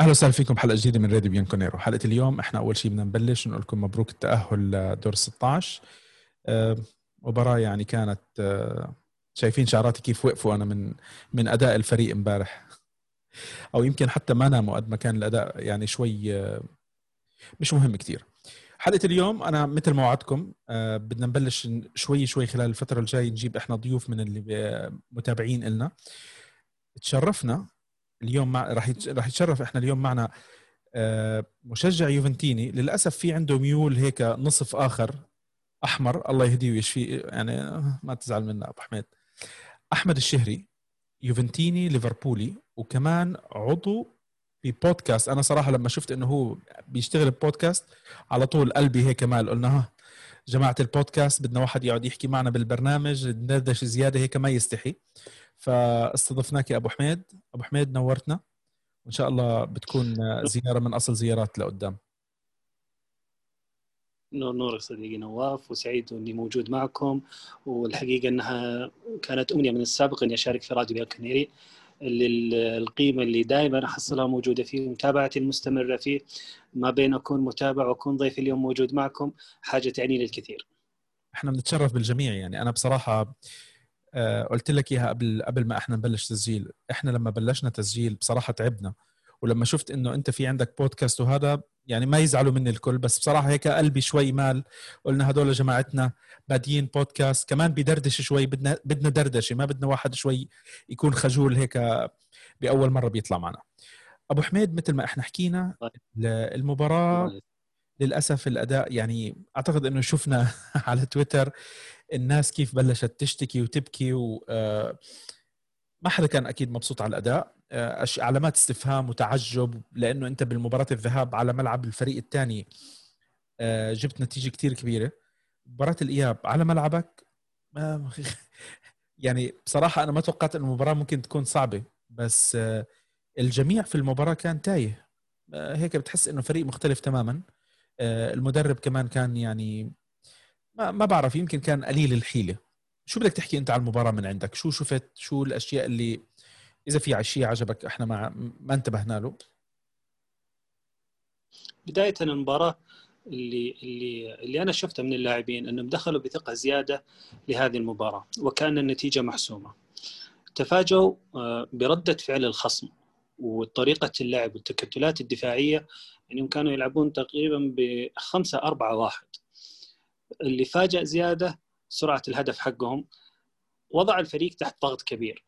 أهلا وسهلا فيكم حلقه جديدة من راديو بيانكونيرو. حلقة اليوم إحنا أول شيء بدنا نبلش نقول لكم مبروك التأهل لدور 16 أه مباراة يعني كانت شايفين شعراتي كيف وقفوا أنا من من أداء الفريق امبارح. أو يمكن حتى ما ناموا قد ما كان الأداء يعني شوي مش مهم كثير حلقة اليوم أنا مثل ما وعدتكم بدنا نبلش شوي شوي خلال الفترة الجاية نجيب إحنا ضيوف من اللي متابعين إلنا. تشرفنا اليوم مع راح راح يتشرف إحنا اليوم معنا آه، مشجع يوفنتيني. للأسف في عنده ميول هيك نصف آخر أحمر. الله يهديه ويشفيه يعني ما تزعل منا أبو حميد. أحمد الشهري يوفنتيني ليفربولي. وكمان عضو في بودكاست. أنا صراحة لما شفت إنه هو بيشتغل ببودكاست على طول قلبي هيك مال. قلنا ها جماعة البودكاست بدنا واحد يقعد يحكي معنا بالبرنامج ندردش زيادة هيك ما يستحي. فاستضفناك يا أبو حميد. أبو حميد نورتنا. وإن شاء الله بتكون زيارة من أصل زيارات لقدام. نور نور صديقي نواف وسعيد إني موجود معكم. والحقيقة إنها كانت أمنية من السابق إني أشارك في راديو الكنيري القيمه اللي دائما احصلها موجودة فيه متابعتي المستمرة فيه. ما بين أكون متابع وأكون ضيف اليوم موجود معكم حاجة تعني لي الكثير. إحنا بنتشرف بالجميع يعني. أنا بصراحة آه، قلت لك إياها قبل قبل ما إحنا نبلش تسجيل. إحنا لما بلشنا تسجيل بصراحة تعبنا. ولما شفت إنه أنت في عندك بودكاست وهذا يعني ما يزعلوا مني الكل بس بصراحة هيك قلبي شوي مال قلنا هدول جماعتنا بادين بودكاست كمان بدردش شوي بدنا بدنا دردشة ما بدنا واحد شوي يكون خجول هيك بأول مرة بيطلع معنا أبو حميد مثل ما إحنا حكينا طيب. المباراة. للأسف الأداء يعني أعتقد إنه شفنا على تويتر الناس كيف بلشت تشتكي وتبكي و آه، ما حدا كان أكيد مبسوط على الأداء علامات استفهام وتعجب لأنه أنت بالمباراة الذهاب على ملعب الفريق الثاني آه، جبت نتيجة كثير كبيرة. مباراة الإياب على ملعبك يعني بصراحة أنا ما توقعت ان المباراة ممكن تكون صعبة بس الجميع في المباراة كان تايه. هيك بتحس إنه فريق مختلف تماما. المدرب كمان كان يعني ما, ما بعرف يمكن كان قليل الحيلة. شو بدك تحكي أنت عن المباراة من عندك؟ شو شفت؟ شو الأشياء اللي إذا في شيء عجبك إحنا ما ما انتبهنا له. بداية المباراة اللي اللي اللي أنا شفته من اللاعبين أنهم دخلوا بثقة زيادة لهذه المباراة وكان النتيجة محسومة. تفاجؤوا آه، بردة فعل الخصم وطريقة اللعب والتكتلات الدفاعية. يعني كانوا يلعبون تقريبا بخمسة أربعة واحد. اللي فاجأ زيادة سرعة الهدف حقهم. وضع الفريق تحت ضغط كبير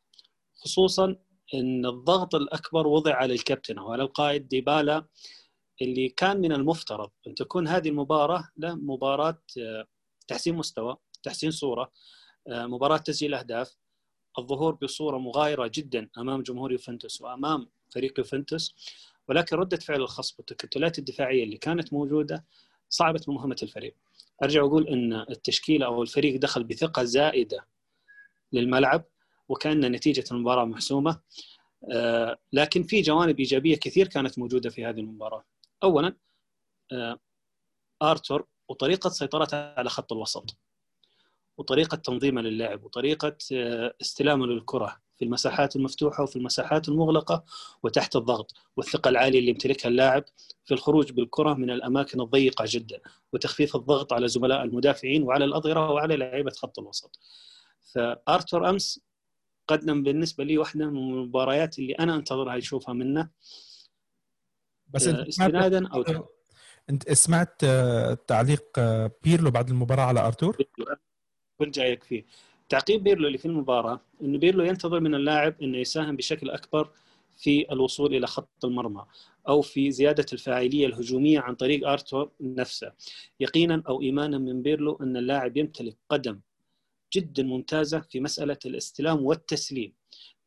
خصوصا إن الضغط الأكبر وضع على الكابتن وعلى القائد ديبالا اللي كان من المفترض أن تكون هذه المباراة له مباراه آه، تحسين مستوى تحسين صورة آه، مباراة تسجيل أهداف. الظهور بصورة مغايرة جدا أمام جمهور يوفنتوس وأمام فريق يوفنتوس. ولكن ردة فعل الخصم والتكتلات الدفاعية اللي كانت موجودة صعبت مهمة الفريق. أرجع أقول إن التشكيلة أو الفريق دخل بثقة زائدة للملعب. وكأن نتيجة المباراة محسومة آه، لكن في جوانب إيجابية كثير كانت موجودة في هذه المباراة. اولا آه، آرتور وطريقة سيطرته على خط الوسط وطريقة تنظيمه للعب وطريقة آه، استلامه للكرة في المساحات المفتوحة وفي المساحات المغلقة وتحت الضغط والثقة العالية اللي يمتلكها اللاعب في الخروج بالكرة من الأماكن الضيقة جدا وتخفيف الضغط على زملاء المدافعين وعلى الاظهره وعلى لعيبة خط الوسط. فآرتور أمس قدم بالنسبة لي واحدة من المباريات اللي أنا أنتظرها اشوفها منه. بس أنت استنادا أو أنت سمعت آه، تعليق آه، بيرلو بعد المباراة على أرتور؟ كنت جايك فيه. تعقيب بيرلو اللي في المباراة انه بيرلو ينتظر من اللاعب إنه يساهم بشكل أكبر في الوصول إلى خط المرمى أو في زيادة الفاعلية الهجومية عن طريق أرتور نفسه. يقينا أو ايمانا من بيرلو إن اللاعب يمتلك قدم جدا ممتازة في مسألة الاستلام والتسليم.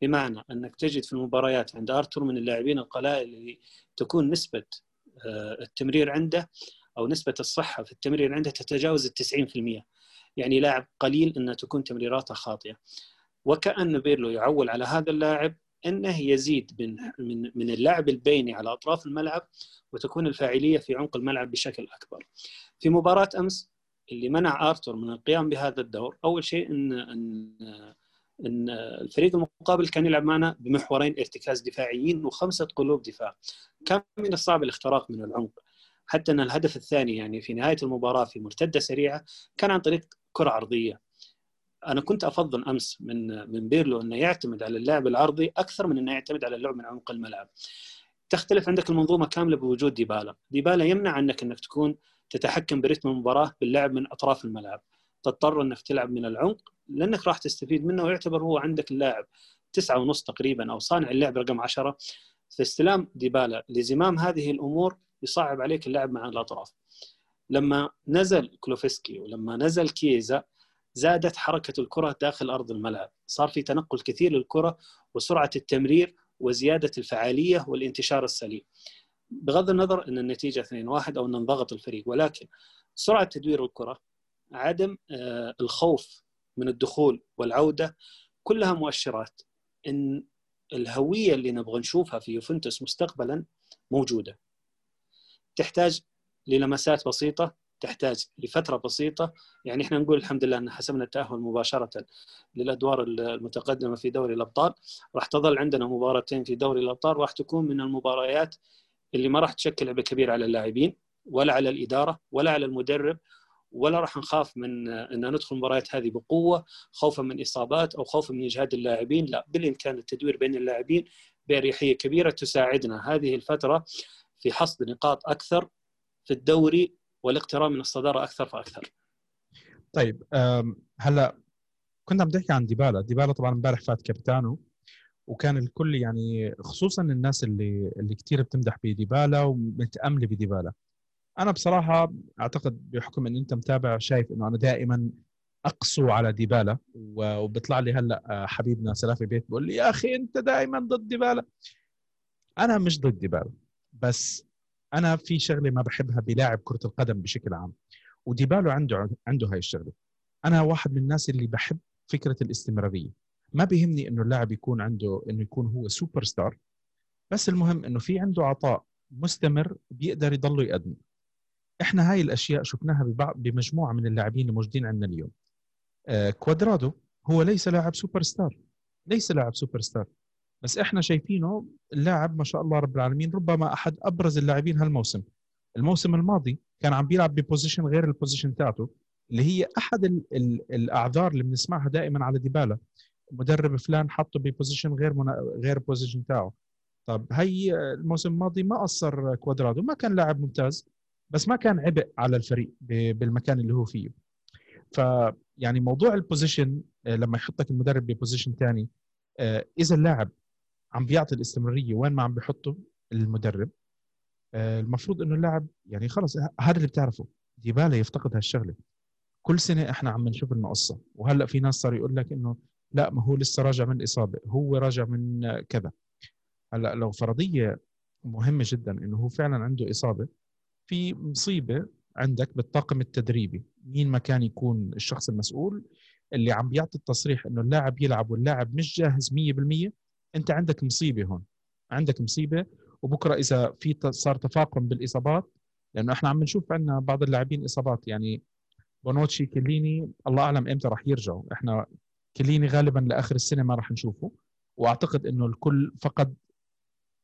بمعنى أنك تجد في المباريات عند أرتور من اللاعبين القلائل اللي تكون نسبة آه، التمرير عنده أو نسبة الصحة في التمرير عنده تتجاوز ال 90% يعني لاعب قليل انها تكون تمريراته خاطئة. وكأن بيرلو يعول على هذا اللاعب إنه يزيد من من من اللعب البيني على أطراف الملعب وتكون الفاعلية في عمق الملعب بشكل أكبر. في مباراة أمس اللي منع آرتور من القيام بهذا الدور أول شيء ان ان إن الفريق المقابل كان يلعب معنا بمحورين ارتكاز دفاعيين وخمسة قلوب دفاع. كان من الصعب الاختراق من العمق. حتى إن الهدف الثاني يعني في نهاية المباراة في مرتدة سريعة كان عن طريق كرة عرضية. أنا كنت أفضل أمس من من بيرلو إنه يعتمد على اللعب العرضي أكثر من إنه يعتمد على اللعب من عمق الملعب. تختلف عندك المنظومة كاملة بوجود ديبالا. ديبالا يمنع عنك إنك تكون تتحكم برتم المباراة باللعب من أطراف الملعب. تضطر أنك تلعب من العمق لأنك راح تستفيد منه. ويعتبر هو عندك اللاعب تسعة ونص تقريبا أو صانع اللعب رقم عشرة. في استلام ديبالا لزمام هذه الأمور يصعب عليك اللعب مع الأطراف. لما نزل كلوفسكي ولما نزل كيزا زادت حركة الكرة داخل أرض الملعب. صار في تنقل كثير للكرة وسرعة التمرير وزيادة الفعالية والانتشار السليم. بغض النظر إن النتيجة 2-1 أو إن انضغط الفريق ولكن سرعة تدوير الكرة عدم آه، الخوف من الدخول والعودة كلها مؤشرات إن الهوية اللي نبغى نشوفها في يوفنتوس مستقبلا موجودة. تحتاج للمسات بسيطة تحتاج لفترة بسيطة. يعني إحنا نقول الحمد لله إن حسمنا التأهل مباشرة للأدوار المتقدمة في دوري الأبطال. راح تظل عندنا مباراتين في دوري الأبطال راح تكون من المباريات اللي ما راح تشكل عبء كبير على اللاعبين ولا على الإدارة ولا على المدرب ولا راح نخاف من إن ندخل المباريات هذه بقوة خوفا من إصابات أو خوفا من اجهاد اللاعبين. لا بالإمكان التدوير بين اللاعبين بأريحية كبيرة تساعدنا. هذه الفترة في حصد نقاط أكثر في الدوري والاقتراب من الصدارة أكثر فأكثر. طيب هلا كنت عم تحكي عن ديبالا، ديبالا طبعا امبارح فات كابتنه وكان الكل يعني خصوصا الناس اللي اللي كثير بتمدح بديبالا ومتأملة بديبالا. أنا بصراحة أعتقد بحكم إن أنت متابع شايف إنه أنا دائما أقسو على ديبالا وبيطلع لي هلأ آه، حبيبنا سلافي بيت بقول لي يا أخي أنت دائما ضد ديبالا. أنا مش ضد ديبالا بس أنا في شغلة ما بحبها بلاعب كرة القدم بشكل عام وديبالا عنده عنده هاي الشغلة. أنا واحد من الناس اللي بحب فكرة الاستمرارية. ما بيهمني إنه اللاعب يكون عنده إنه يكون هو super star بس المهم إنه في عنده عطاء مستمر بيقدر يضله يقدم. إحنا هاي الأشياء شفناها ببعض بمجموعة من اللاعبين الموجودين عندنا اليوم. آه كوادرادو هو ليس لاعب super star ليس لاعب super star بس إحنا شايفينه اللاعب ما شاء الله رب العالمين ربما أحد أبرز اللاعبين هالموسم. الموسم الماضي كان عم بيلعب ب position غير ال position تاعته اللي هي أحد ال ال الأعذار اللي بنسمعها دائما على ديبالا. مدرب فلان حطه ب position غير منا... غير ال position تاعه. طب هي الموسم الماضي ما قصر كوادرادو ما كان لاعب ممتاز بس ما كان عبء على الفريق بالمكان اللي هو فيه. ف يعني موضوع ال position آه، لما يحطك المدرب ب position ثاني آه، إذا اللاعب عم بيعطي الاستمرارية وين ما عم بيحطه المدرب آه، المفروض إنه اللاعب يعني خلص هذا اللي بتعرفه ديبالا يفتقد هالشغلة. كل سنة إحنا عم نشوف لنا قصه وهلأ في ناس صار يقول لك إنه لا ما هو لسه راجع من إصابة هو راجع من كذا. هلأ لو فرضية مهمة جدا إنه هو فعلا عنده إصابة في مصيبة عندك بالطاقم التدريبي. مين ما كان يكون الشخص المسؤول اللي عم بيعطي التصريح إنه اللاعب يلعب واللاعب مش جاهز 100% أنت عندك مصيبة هون. عندك مصيبة وبكرة إذا في صار تفاقم بالإصابات لأنه إحنا عم نشوف عندنا بعض اللاعبين إصابات. يعني بونوتشي كيليني الله أعلم إمتى راح يرجعوا. إحنا كيليني غالبا لآخر السنة ما راح نشوفه وأعتقد إنه الكل فقد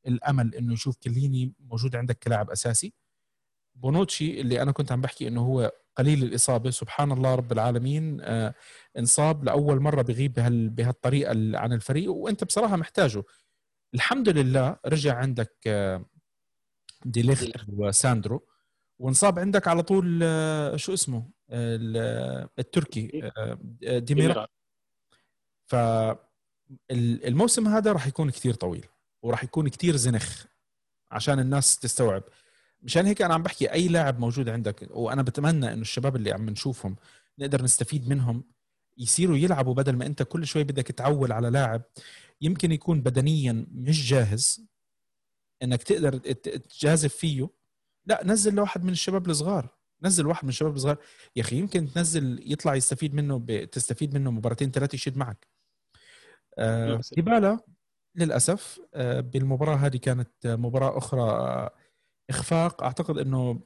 الأمل إنه يشوف كيليني موجود عندك كلاعب أساسي. بونوتشي اللي أنا كنت عم بحكي إنه هو قليل الإصابة سبحان الله رب العالمين آه انصاب لأول مرة بغيب بهال بهالطريقة عن الفريق وأنت بصراحة محتاجه. الحمد لله رجع عندك آه وساندرو وانصاب عندك على طول آه شو اسمه؟ التركي آه، ديميرا. فالموسم هذا راح يكون كثير طويل وراح يكون كثير زنخ عشان الناس تستوعب. مشان هيك أنا عم بحكي أي لاعب موجود عندك وأنا بتمنى إنه الشباب اللي عم نشوفهم نقدر نستفيد منهم يصيروا يلعبوا بدل ما أنت كل شوي بدك تعول على لاعب. يمكن يكون بدنيا مش جاهز إنك تقدر تجازف فيه. لا نزل لواحد من الشباب الصغار نزل واحد من الشباب الصغار. يا أخي يمكن تنزل يطلع يستفيد منه. تستفيد منه مباراتين ثلاثة يشد معك. آه ديبالا للأسف آه بالمباراة هذه كانت مباراة أخرى آه إخفاق. أعتقد إنه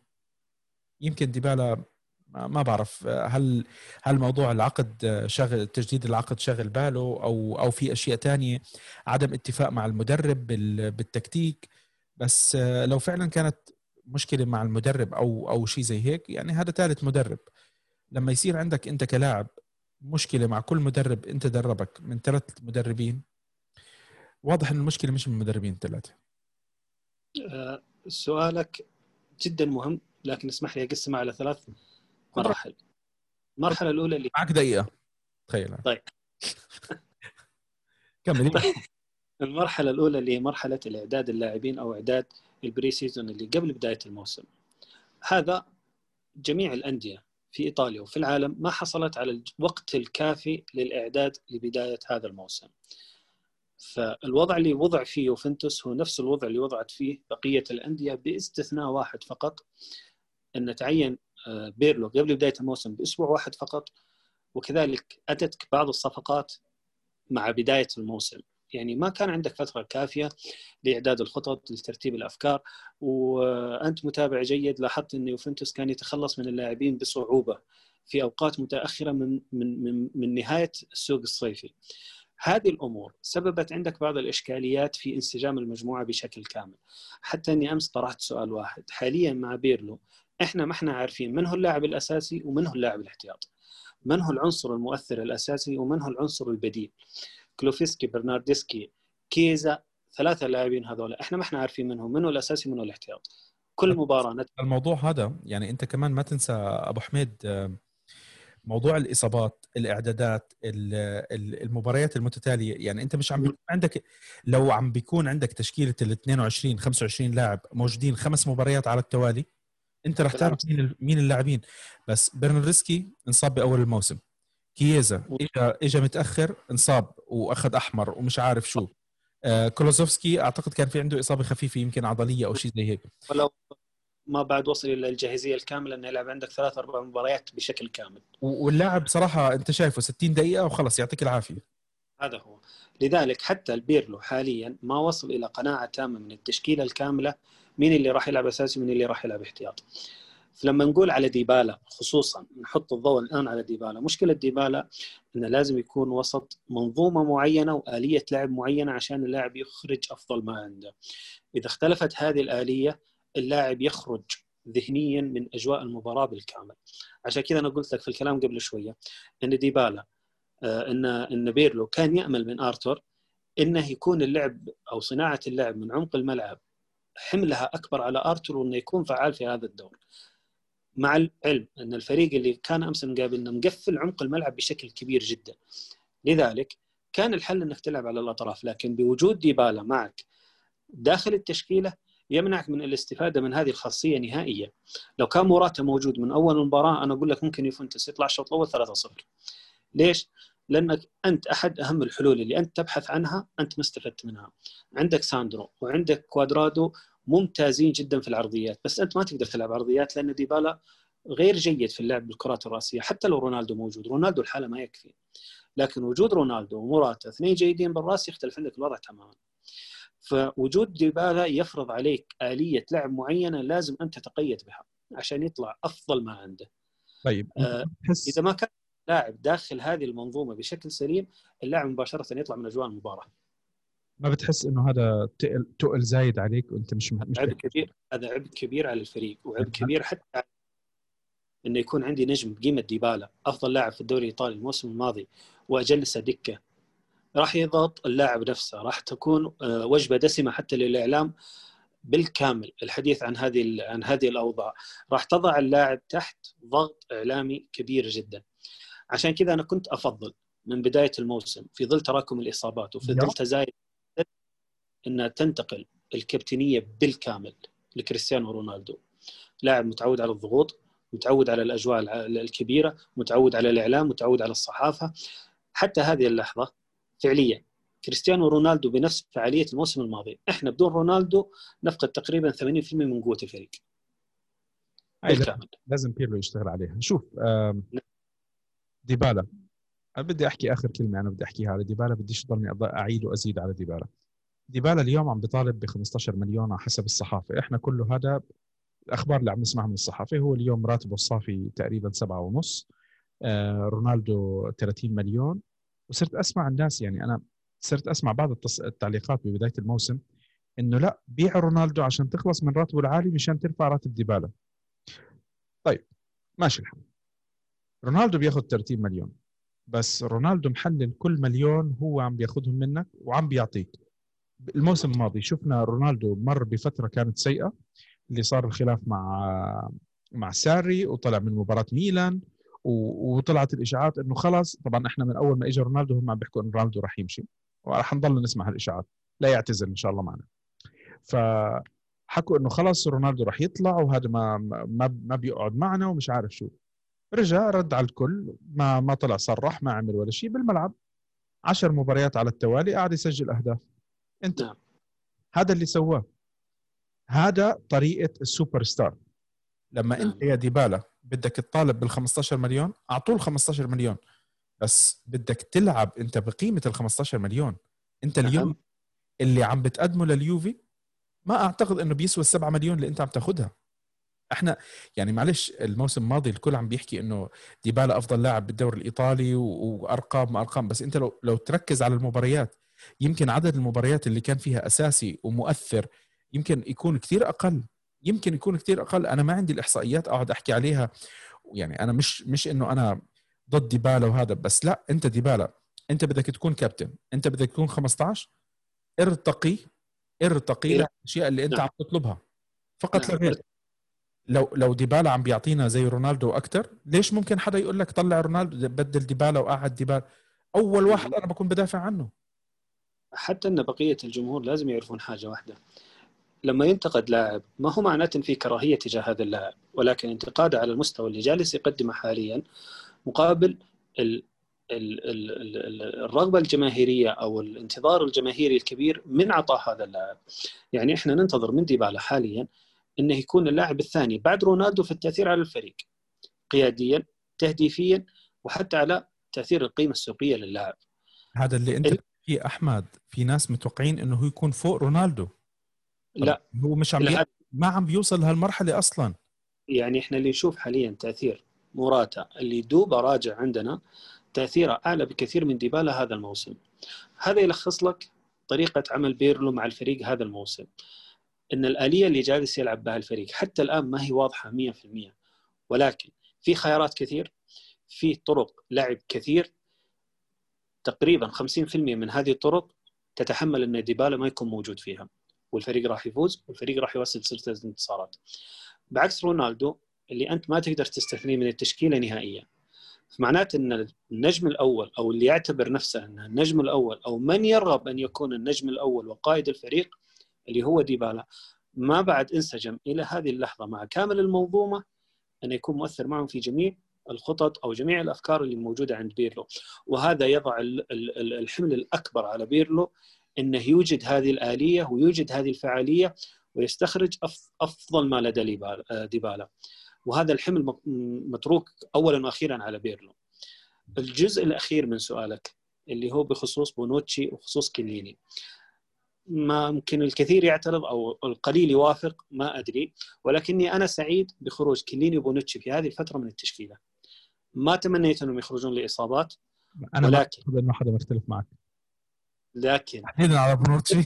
يمكن ديبالا ما بعرف هل هل موضوع العقد شغل تجديد العقد شغل باله أو أو في أشياء تانية عدم اتفاق مع المدرب بالتكتيك. بس لو فعلا كانت مشكلة مع المدرب أو أو شيء زي هيك يعني هذا ثالث مدرب. لما يصير عندك أنت كلاعب مشكلة مع كل مدرب انت دربك من ثلاث مدربين. واضح إن المشكلة مش من المدربين الثلاثة. أه سؤالك جدا مهم لكن اسمح لي أقسمه على ثلاث مراحل. المرحلة الأولى اللي معك دقيقة. تخيل طيب. كمل. طيب. المرحلة الأولى اللي هي مرحلة الإعداد اللاعبين أو إعداد ال pre season اللي قبل بداية الموسم. هذا جميع الأندية في إيطاليا وفي العالم ما حصلت على الوقت الكافي للإعداد لبداية هذا الموسم. فالوضع اللي وضع فيه يوفنتوس هو نفس الوضع اللي وضعت فيه بقية الأندية باستثناء واحد فقط إن تعين آه، بيرلو قبل بداية الموسم بأسبوع واحد فقط وكذلك أتتك بعض الصفقات مع بداية الموسم يعني ما كان عندك فترة كافية لإعداد الخطط لترتيب الأفكار وأنت متابع جيد لاحظت إن يوفنتوس كان يتخلص من اللاعبين بصعوبة في أوقات متأخرة من من من, من نهاية السوق الصيفي. هذه الأمور سببت عندك بعض الإشكاليات في انسجام المجموعة بشكل كامل. حتى إني أمس طرحت سؤال واحد، حاليا مع بيرلو إحنا ما إحنا عارفين من هو اللاعب الأساسي ومن هو اللاعب الاحتياطي. من هو العنصر المؤثر الأساسي ومن هو العنصر البديل. كولوسيفسكي برنارديسكي كيزا ثلاثة لاعبين هذول. إحنا ما إحنا عارفين منهم منو الأساسي منو الاحتياط. كل مباراة نت... الموضوع هذا يعني أنت كمان ما تنسى أبو حميد موضوع الإصابات الإعدادات المباريات المتتالية. يعني أنت مش عم عندك لو عم بيكون عندك تشكيلة ال 22 25 لاعب موجودين خمس مباريات على التوالي أنت رح تعرف مين مين اللاعبين. بس برناردسكي انصاب بأول الموسم. كييزا اجى اجى متأخر انصاب وأخذ أحمر ومش عارف شو. آه كولوزوفسكي أعتقد كان في عنده إصابة خفيفة يمكن عضلية أو شيء زي هيك. ولو ما بعد وصل إلى الجاهزية الكاملة إنه يلعب عندك ثلاث أربع مباريات بشكل كامل. واللاعب صراحة أنت شايفه 60 دقيقة وخلص يعطيك العافية. هذا هو. لذلك حتى البيرلو حاليا ما وصل إلى قناعة تامة من التشكيلة الكاملة مين اللي راح يلعب أساسي ومين اللي راح يلعب احتياط فلما نقول على ديبالا خصوصا نحط الضوء الآن على ديبالا مشكلة ديبالا إنه لازم يكون وسط منظومة معينة وآلية لعب معينة عشان اللاعب يخرج أفضل ما عنده. إذا اختلفت هذه الآلية اللاعب يخرج ذهنيا من أجواء المباراة بالكامل. عشان كذا أنا قلت لك في الكلام قبل شوية إن ديبالا آه، إن إن بيرلو كان يأمل من آرتور إنه يكون اللعب أو صناعة اللعب من عمق الملعب حملها أكبر على آرتور وإنه يكون فعال في هذا الدور. مع العلم أن الفريق اللي كان أمس مقابلنا مقفل عمق الملعب بشكل كبير جدا. لذلك كان الحل إنك تلعب على الأطراف لكن بوجود ديبالا معك داخل التشكيلة يمنعك من الاستفادة من هذه الخاصية نهائيا. لو كان موراتا موجود من أول المباراة أنا أقول لك ممكن يفنتس يطلع الشوط الأول 3-0 ليش؟ لأنك أنت أحد أهم الحلول اللي أنت تبحث عنها أنت ما استفدت منها. عندك ساندرو وعندك كوادرادو ممتازين جدا في العرضيات. بس أنت ما تقدر تلعب عرضيات لأن ديبالا غير جيد في اللعب بالكرات الرأسية حتى لو رونالدو موجود. رونالدو الحالة ما يكفي. لكن وجود رونالدو ومراتا اثنين جيدين بالرأس يختلف عندك الوضع تماما. فوجود ديبالا يفرض عليك آلية لعب معينة لازم أنت تتقيد بها عشان يطلع أفضل ما عنده. طيب. آه إذا ما كان لاعب داخل هذه المنظومة بشكل سليم اللاعب مباشرة يطلع من أجواء المباراة. ما بتحس إنه هذا تقل تقل زايد عليك وأنت مش مش عبء كبير هذا عبء كبير على الفريق وعبء كبير. حتى إنه يكون عندي نجم بقيمة ديبالا أفضل لاعب في الدوري الإيطالي الموسم الماضي واجلسه دكه راح يضغط اللاعب نفسه راح تكون آه، وجبة دسمة حتى للإعلام بالكامل الحديث عن هذه عن هذه الأوضاع. راح تضع اللاعب تحت ضغط إعلامي كبير جدا. عشان كذا أنا كنت أفضل من بداية الموسم في ظل تراكم الإصابات وفي ظل تزايد إنها تنتقل الكابتنية بالكامل لكريستيانو رونالدو. لاعب متعود على الضغوط متعود على الأجواء الكبيرة متعود على الإعلام متعود على الصحافة. حتى هذه اللحظة فعليا كريستيانو رونالدو بنفس فعالية الموسم الماضي. إحنا بدون رونالدو نفقد تقريبا 80% من قوة الفريق. بالكامل. لازم بيرلو يشتغل عليها. شوف نعم. ديبالا. بدي أحكي آخر كلمة أنا بدي أحكيها على ديبالا. بديش ضلني أعيد وأزيد على ديبالا. ديبالا اليوم عم بيطالب ب 15 مليون على حسب الصحافة. إحنا كله هذا الأخبار اللي عم نسمعها من الصحافة هو اليوم راتبه الصافي تقريبا سبعة ونص. آه رونالدو 30 مليون. وصرت أسمع الناس يعني أنا صرت أسمع بعض التعليقات ببداية الموسم إنه لا بيع رونالدو عشان تخلص من راتبه العالي مشان ترفع راتب ديبالا. طيب ماشي الحال. رونالدو بياخذ 30 مليون بس رونالدو محلل كل مليون هو عم بياخذهم منك وعم بيعطيك. الموسم الماضي شفنا رونالدو مر بفترة كانت سيئة اللي صار الخلاف مع مع ساري وطلع من مباراة ميلان وطلعت الإشاعات إنه خلص طبعا إحنا من أول ما اجى رونالدو هم عم بيحكوا إنه رونالدو راح يمشي وراح نضل نسمع هالإشاعات لا يعتزل إن شاء الله معنا. فحكوا إنه خلص رونالدو راح يطلع وهذا ما ما ما بيقعد معنا ومش عارف شو. رجع رد على الكل ما ما طلع صرح ما عمل ولا شيء بالملعب. عشر مباريات على التوالي قاعد يسجل أهداف. أنت. نعم. هذا اللي سواه. هذا طريقة السوبر ستار لما نعم. أنت يا ديبالا بدك تطالب بال 15 مليون أعطوه ال 15 مليون. بس بدك تلعب أنت بقيمة ال 15 مليون. أنت نعم. اليوم اللي عم بتقدمه لليوفي ما أعتقد إنه بيسوى ال 7 مليون اللي أنت عم تاخذها إحنا يعني معلش الموسم الماضي الكل عم بيحكي إنه ديبالا أفضل لاعب بالدوري الإيطالي وأرقام ما أرقام. بس أنت لو لو تركز على المباريات يمكن عدد المباريات اللي كان فيها أساسي ومؤثر يمكن يكون كثير أقل. يمكن يكون كثير أقل. أنا ما عندي الإحصائيات أقعد أحكي عليها. يعني أنا مش مش إنه أنا ضد ديبالا وهذا بس لا أنت ديبالا. أنت بدك تكون كابتن. أنت بدك تكون 15 ارتقي ارتقي إيه. للأشياء اللي أنت نعم. عم تطلبها. فقط لا نعم. غير. لو لو ديبالا عم بيعطينا زي رونالدو أكثر ليش ممكن حدا يقول لك طلع رونالدو بدل ديبالا وقعد ديبالا؟ أول واحد أنا بكون بدافع عنه. حتى أن بقية الجمهور لازم يعرفون حاجة واحدة. لما ينتقد لاعب ما هو معناته في كراهية تجاه هذا اللاعب؟ ولكن انتقاده على المستوى اللي جالس يقدمه حاليا مقابل ال ال ال الرغبة الجماهيرية أو الانتظار الجماهيري الكبير من عطاء هذا اللاعب. يعني إحنا ننتظر من ديبالا حاليا إنه يكون اللاعب الثاني بعد رونالدو في التأثير على الفريق قياديا تهديفيا وحتى على تأثير القيمة السوقية للاعب. هذا اللي أنت في أحمد في ناس متوقعين إنه هو يكون فوق رونالدو. لا. هو مش عم ما عم بيوصل لهالمرحلة أصلا. يعني إحنا اللي نشوف حاليا تأثير موراتا اللي دوبه راجع عندنا تأثيره أعلى بكثير من ديبالا هذا الموسم. هذا يلخص لك طريقة عمل بيرلو مع الفريق هذا الموسم. إن الآلية اللي جالس يلعب بها الفريق حتى الآن ما هي واضحة 100% ولكن في خيارات كثير في طرق لعب كثير تقريبا 50% من هذه الطرق تتحمل أن ديبالا ما يكون موجود فيها والفريق راح يفوز والفريق راح يوصل سلسلة الانتصارات. بعكس رونالدو اللي أنت ما تقدر تستثنيه من التشكيلة نهائيا. فمعناته أن النجم الأول أو اللي يعتبر نفسه انه النجم الأول أو من يرغب أن يكون النجم الأول وقائد الفريق اللي هو ديبالا ما بعد انسجم إلى هذه اللحظة مع كامل المنظومة انه يكون مؤثر معهم في جميع الخطط أو جميع الأفكار اللي موجودة عند بيرلو. وهذا يضع الحمل الأكبر على بيرلو إنه يوجد هذه الآلية ويوجد هذه الفعالية ويستخرج أفضل ما لدى ديبالا. وهذا الحمل متروك اولا وأخيرا على بيرلو. الجزء الأخير من سؤالك اللي هو بخصوص بونوتشي وخصوص كيليني ما ممكن الكثير يعترض أو القليل يوافق ما أدري. ولكني أنا سعيد بخروج كيليني وبونوتشي في هذه الفترة من التشكيلة. ما تمنيت أنهم يخرجون لإصابات أنا ولكن ما انه حدا مختلف معك. لكن تحديدا على بونوتشي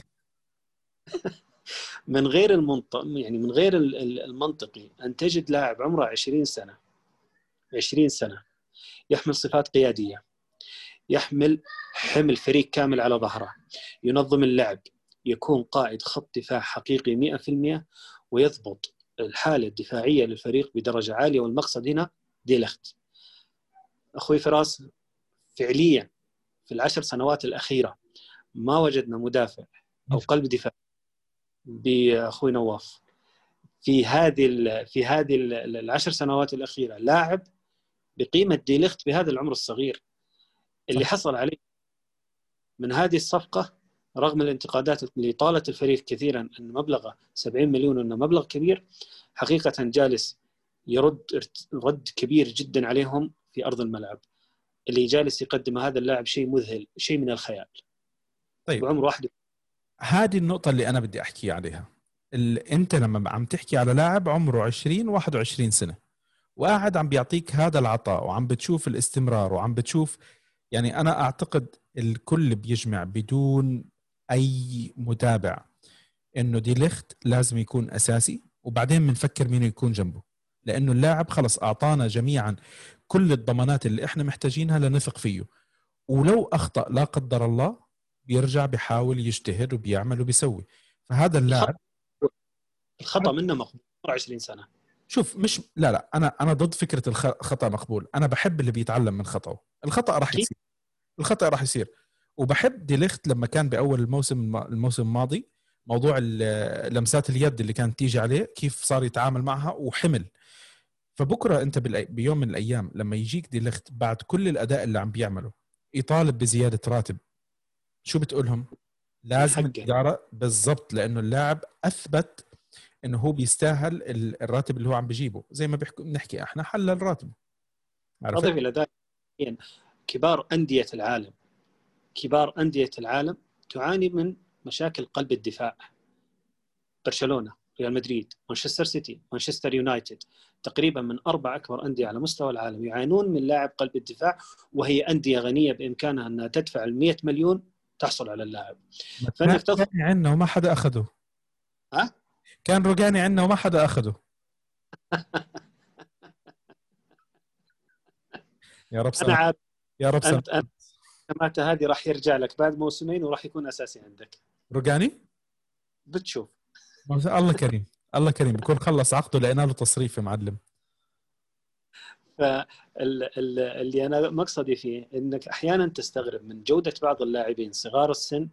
من غير المنطق يعني من غير المنطقي أن تجد لاعب عمره 20 سنة 20 سنة يحمل صفات قيادية يحمل حمل فريق كامل على ظهره ينظم اللعب يكون قائد خط دفاع حقيقي 100% ويضبط الحالة الدفاعية للفريق بدرجة عالية. والمقصد هنا ديلخت. أخوي فراس فعليا في العشر سنوات الأخيرة ما وجدنا مدافع أو قلب دفاع بأخوي نواف. في هذه في هذه العشر سنوات الأخيرة لاعب بقيمة ديليخت بهذا العمر الصغير. اللي حصل عليه من هذه الصفقة رغم الانتقادات اللي طالت الفريق كثيرا أن مبلغه 70 مليون أنه مبلغ كبير حقيقة جالس يرد رد كبير جدا عليهم في أرض الملعب اللي جالس يقدم هذا اللاعب شيء مذهل شيء من الخيال. طيب. وعمر واحد هذه النقطة اللي أنا بدي أحكي عليها. أنت لما عم تحكي على لاعب عمره 20 21 سنة وقاعد عم بيعطيك هذا العطاء وعم بتشوف الاستمرار وعم بتشوف يعني أنا أعتقد الكل بيجمع بدون أي متابع إنه دي ليخت لازم يكون أساسي وبعدين بنفكر مين يكون جنبه. لأنه اللاعب خلص أعطانا جميعا كل الضمانات اللي إحنا محتاجينها لنثق فيه. ولو أخطأ لا قدر الله بيرجع بيحاول يجتهد وبيعمل وبيسوي. فهذا اللاعب الخطا منه مقبول 20 سنة. شوف مش لا لا أنا أنا ضد فكرة الخطا مقبول. أنا بحب اللي بيتعلم من خطأه. الخطأ راح يصير. الخطأ راح يصير. وبحب ديليخت لما كان بأول الموسم الموسم الماضي موضوع لمسات اليد اللي كانت تيجي عليه كيف صار يتعامل معها وحمل. فبكرة أنت بيوم من الأيام لما يجيك ديليخت بعد كل الأداء اللي عم بيعمله يطالب بزيادة راتب. شو بتقولهم؟ لازم الإدارة بالضبط لأنه اللاعب أثبت إنه هو بيستاهل الراتب اللي هو عم بيجيبه. زي ما بنحكي إحنا حلل راتبه اضيف إلى ذلك. كبار أندية العالم كبار أندية العالم تعاني من مشاكل قلب الدفاع. برشلونة ريال مدريد مانشستر سيتي مانشستر يونايتد. تقريبا من أربع أكبر أندية على مستوى العالم يعانون من لاعب قلب الدفاع وهي أندية غنية بإمكانها أنها تدفع ال 100 مليون تحصل على اللاعب. فانك تض... عندنا وما حدا اخذه ها؟ كان روجاني عندنا وما حدا اخذه يا رب سلام. أنا عارف يا رب سلام. أنت انت هذه راح يرجع لك بعد موسمين وراح يكون أساسي عندك. روجاني بتشوف. الله كريم. الله كريم بكون خلص عقده لقينا له تصريف يا معلم. فاللي أنا مقصدي فيه إنك أحيانا تستغرب من جودة بعض اللاعبين صغار السن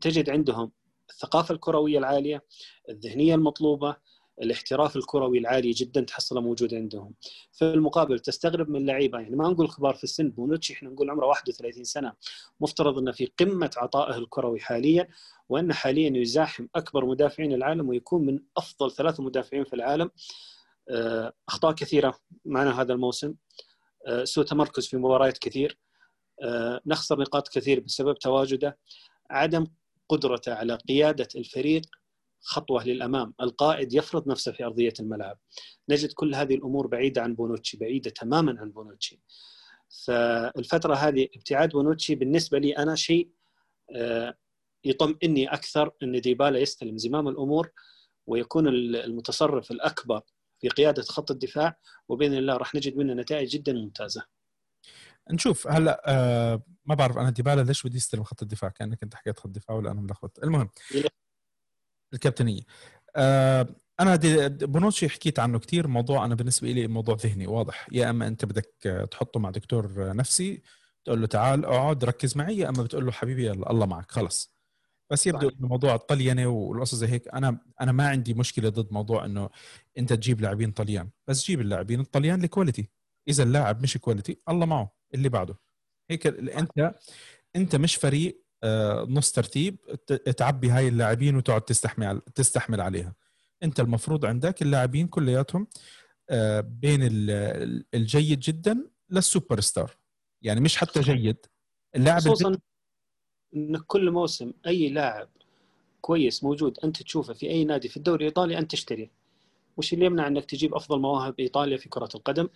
تجد عندهم الثقافة الكروية العالية، الذهنية المطلوبة، الاحتراف الكروي العالي جدا تحصله موجود عندهم. في المقابل تستغرب من لعيبة يعني ما نقول كبار في السن بونوتشي إحنا نقول عمره 31 سنة مفترض إنه في قمة عطائه الكروي حاليا وإنه حاليا يزاحم أكبر مدافعين العالم ويكون من أفضل ثلاث مدافعين في العالم. آه، أخطاء كثيرة معنا هذا الموسم آه، سوء تمركز في مباريات كثير آه، نخسر نقاط كثير بسبب تواجده عدم قدرته على قيادة الفريق خطوة للأمام، القائد يفرض نفسه في أرضية الملعب. نجد كل هذه الأمور بعيدة عن بونوتشي، بعيدة تماما عن بونوتشي. فالفترة هذه ابتعاد بونوتشي بالنسبة لي أنا شيء يطمئني أكثر إن ديليخت يستلم زمام الأمور ويكون المتصرف الأكبر في قيادة خط الدفاع وبإذن الله راح نجد منه نتائج جدا ممتازة. نشوف هلا آه ما بعرف أنا ديبالا ليش بدي يستلم خط الدفاع كأنك أنت حكيت خط الدفاع ولا أنا ملخبط المهم الكابتنية. آه أنا بونوتشي حكيت عنه كثير موضوع أنا بالنسبة لي موضوع ذهني واضح. يا إما أنت بدك تحطه مع دكتور نفسي تقول له تعال أقعد ركز معي يا إما بتقول له حبيبي يلا الله معك خلص. بس يبدو إنه موضوع الطليانه والقصص زي هيك. أنا أنا ما عندي مشكلة ضد موضوع إنه أنت تجيب لاعبين طليان. بس جيب اللاعبين الطليان ل quality إذا اللاعب مش quality الله معه اللي بعده. هيك انت أنت مش فريق نص ترتيب تعبي هاي اللاعبين وتقعد تستحمل تستحمل عليها. انت المفروض عندك اللاعبين كلياتهم آه، بين الجيد جدا للسوبر ستار. يعني مش حتى جيد اللاعب خصوصا إنك كل موسم أي لاعب كويس موجود أنت تشوفه في أي نادي في الدوري الإيطالي أنت تشتريه. وش اللي يمنع إنك تجيب أفضل مواهب إيطاليا في كرة القدم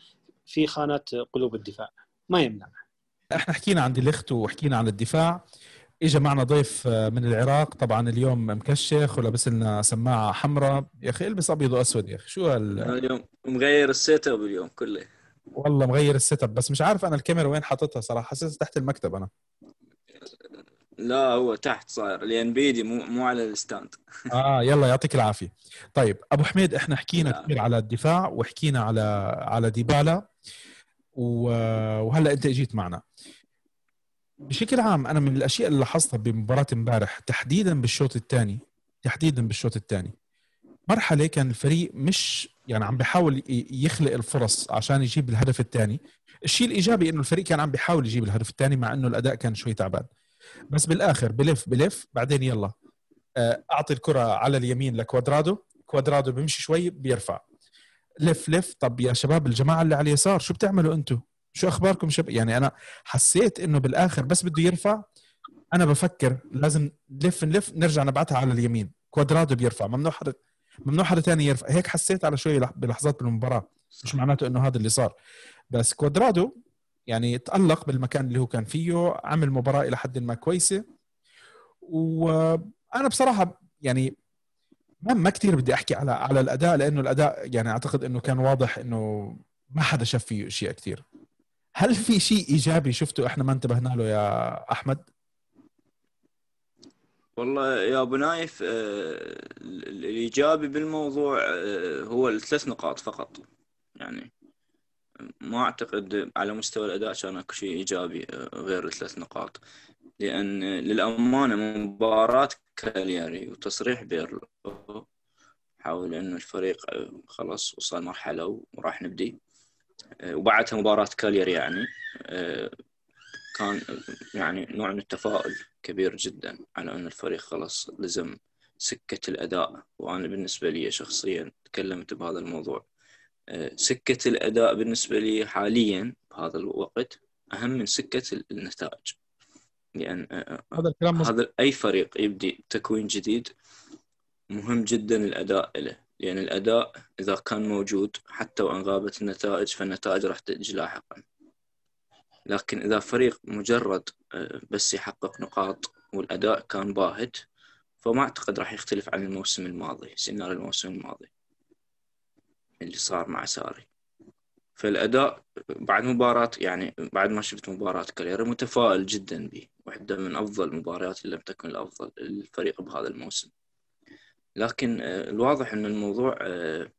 في خانات قلوب الدفاع. ما يمنع. إحنا حكينا عن ديليخت وحكينا عن الدفاع. اجى معنا ضيف من العراق طبعا اليوم مكشخ ولابس لنا سماعة حمراء. يا أخي إلبس أبيض وأسود يا أخي شو هال؟ اليوم مغير ال setup اليوم كله. والله مغير ال setup بس مش عارف أنا الكاميرا وين حاططها صراحة حسيت تحت المكتب أنا. لا هو تحت صاير لأن بيدي مو مو على الستاند. آه يلا يعطيك العافية. طيب أبو حميد إحنا حكينا كثير على الدفاع وحكينا على على ديبالا وهلأ أنت إجيت معنا. بشكل عام أنا من الأشياء اللي لاحظتها بمباراة امبارح تحديدا بالشوط الثاني تحديدا بالشوط الثاني مرحلة كان الفريق مش يعني عم بيحاول يخلق الفرص عشان يجيب الهدف الثاني. الشيء الإيجابي إنه الفريق كان عم بيحاول يجيب الهدف الثاني مع إنه الأداء كان شوي تعبان. بس بالآخر بلف بلف بعدين يلا آه، أعطي الكرة على اليمين لكوادرادو. كوادرادو بيمشي شوي بيرفع. لف لف. طب يا شباب الجماعة اللي على اليسار شو بتعملوا أنتم شو أخباركم شب؟ يعني أنا حسيت إنه بالآخر بس بده يرفع أنا بفكر لازم نلف نلف نرجع نبعتها على اليمين. كوادرادو بيرفع. ممنوع حدا ممنوع حدا ثاني يرفع. هيك حسيت على شوي بلحظات بالمباراة. مش معناته إنه هذا اللي صار. بس كوادرادو يعني تألق بالمكان اللي هو كان فيه عمل مباراة إلى حد ما كويسة. وأنا بصراحة يعني ما ما كثير بدي أحكي على على الأداء لأنه الأداء يعني أعتقد إنه كان واضح إنه ما حدا شاف فيه أشياء كثير هل في شيء إيجابي شفته إحنا ما انتبهنا له يا أحمد؟ والله يا أبو نايف آه، الإيجابي بالموضوع آه، هو الثلاث نقاط فقط. يعني ما أعتقد على مستوى الأداء كان أكو شيء إيجابي آه، غير الثلاث نقاط. لأن للأمانة مباراة كالياري وتصريح بيرلو حاول إنه الفريق خلاص وصل مرحلة وراح نبدي. وبعدها مباراة كالياري يعني كان يعني نوع من التفاؤل كبير جدا على أن الفريق خلاص لزم سكة الأداء. وأنا بالنسبة لي شخصيا تكلمت بهذا الموضوع. آه، سكة الأداء بالنسبة لي حاليا بهذا الوقت أهم من سكة النتائج. لأن آه، هذا الكلام هذا أي فريق يبدي تكوين جديد مهم جدا الأداء له لأن الأداء إذا كان موجود حتى وإن غابت النتائج فالنتائج راح تجي لاحقا. لكن إذا فريق مجرد آه، بس يحقق نقاط والأداء كان باهت فما أعتقد راح يختلف عن الموسم الماضي سيناريو الموسم الماضي اللي صار مع ساري. فالأداء بعد مباراة يعني بعد ما شفت مباراة كاليرا متفائل جدا به واحدة من أفضل المباريات اللي لم تكن الأفضل للفريق بهذا الموسم. لكن آه، الواضح أن الموضوع آه،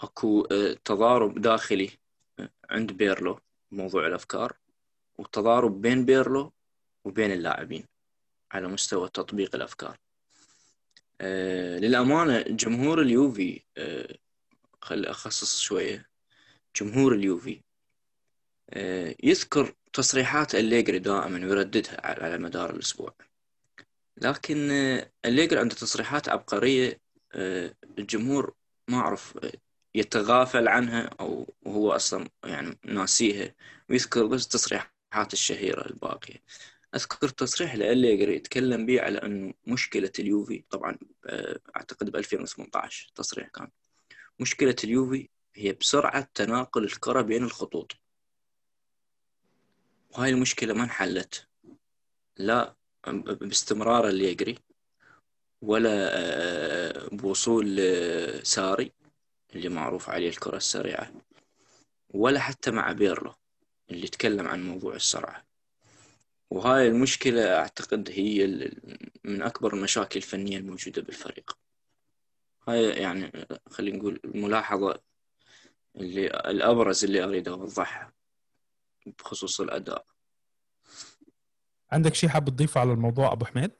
أكو تضارب داخلي عند بيرلو موضوع الأفكار والتضارب بين بيرلو وبين اللاعبين على مستوى تطبيق الأفكار. آه للأمانة جمهور اليوفي آه خل أخصص شوية. جمهور اليوفي آه يذكر تصريحات أليجري دائما ويرددها على مدار الأسبوع. لكن آه أليجري عنده تصريحات عبقرية آه الجمهور ما أعرف يتغافل عنها أو هو أصلا يعني ناسيها ويذكر بس تصريحات الشهيرة الباقية. أذكر تصريح لأليجري يتكلم به على أنه مشكلة اليوفي طبعا آه، أعتقد ب 2018 تصريح كان. مشكلة اليوفي هي بسرعة تناقل الكرة بين الخطوط. وهاي المشكلة ما انحلت. لا باستمرار الليجري ولا آه، بوصول ساري اللي معروف عليه الكرة السريعة ولا حتى مع بيرلو اللي تكلم عن موضوع السرعة وهاي المشكلة أعتقد هي من أكبر المشاكل الفنية الموجودة بالفريق. هاي يعني خلينا نقول الملاحظة اللي الأبرز اللي أريد أوضحها بخصوص الأداء. عندك شيء حاب تضيفه على الموضوع أبو حميد؟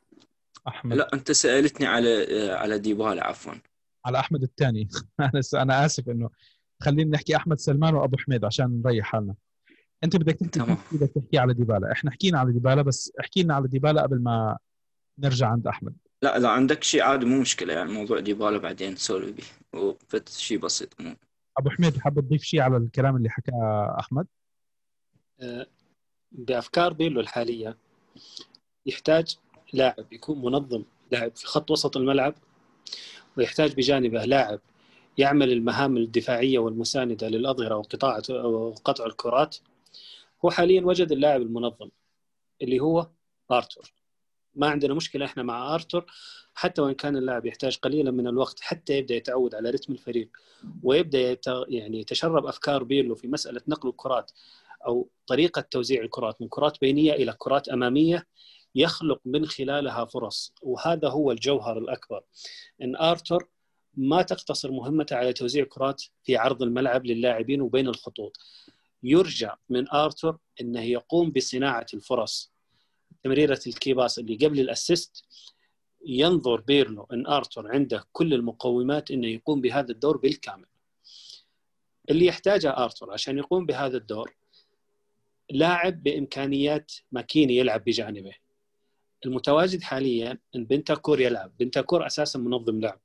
أحمد. لا أنت سألتني على على ديبالا عفوا. على أحمد الثاني. أنا أنا آسف إنه خلينا نحكي أحمد سلمان وأبو حميد عشان نريح حالنا. أنت بدك تحكي بدك تحكي على ديبالا. إحنا حكينا على ديبالا بس احكي لنا على ديبالا قبل ما نرجع عند أحمد. لا لا عندك شيء عادي مو مشكلة. يعني موضوع ديبالا بعدين نسولف به وفت شيء بسيط مو. أبو حميد حاب تضيف شيء على الكلام اللي حكاه أحمد؟ أه، بأفكار بيلو الحالية. يحتاج لاعب يكون منظم لاعب في خط وسط الملعب ويحتاج بجانبه لاعب يعمل المهام الدفاعية والمساندة للأظهرة وقطاع وقطع الكرات هو حاليا وجد اللاعب المنظم اللي هو آرتور ما عندنا مشكلة إحنا مع آرتور حتى وإن كان اللاعب يحتاج قليلا من الوقت حتى يبدأ يتعود على رتم الفريق ويبدأ. يعني يتشرب أفكار بيرلو في مسألة نقل الكرات أو طريقة توزيع الكرات من كرات بينية إلى كرات أمامية يخلق من خلالها فرص. وهذا هو الجوهر الأكبر. إن آرتور ما تقتصر مهمته على توزيع كرات في عرض الملعب للاعبين وبين الخطوط. يرجى من آرتور إنه يقوم بصناعة الفرص. تمريرة ال key pass اللي قبل ال assist ينظر بيرلو إن آرتور عنده كل المقومات إنه يقوم بهذا الدور بالكامل. اللي يحتاجه آرتور عشان يقوم بهذا الدور لاعب بإمكانيات مكيني يلعب بجانبه. المتواجد حاليا إن بنتانكور يلعب. بنتانكور أساسا منظم لعب.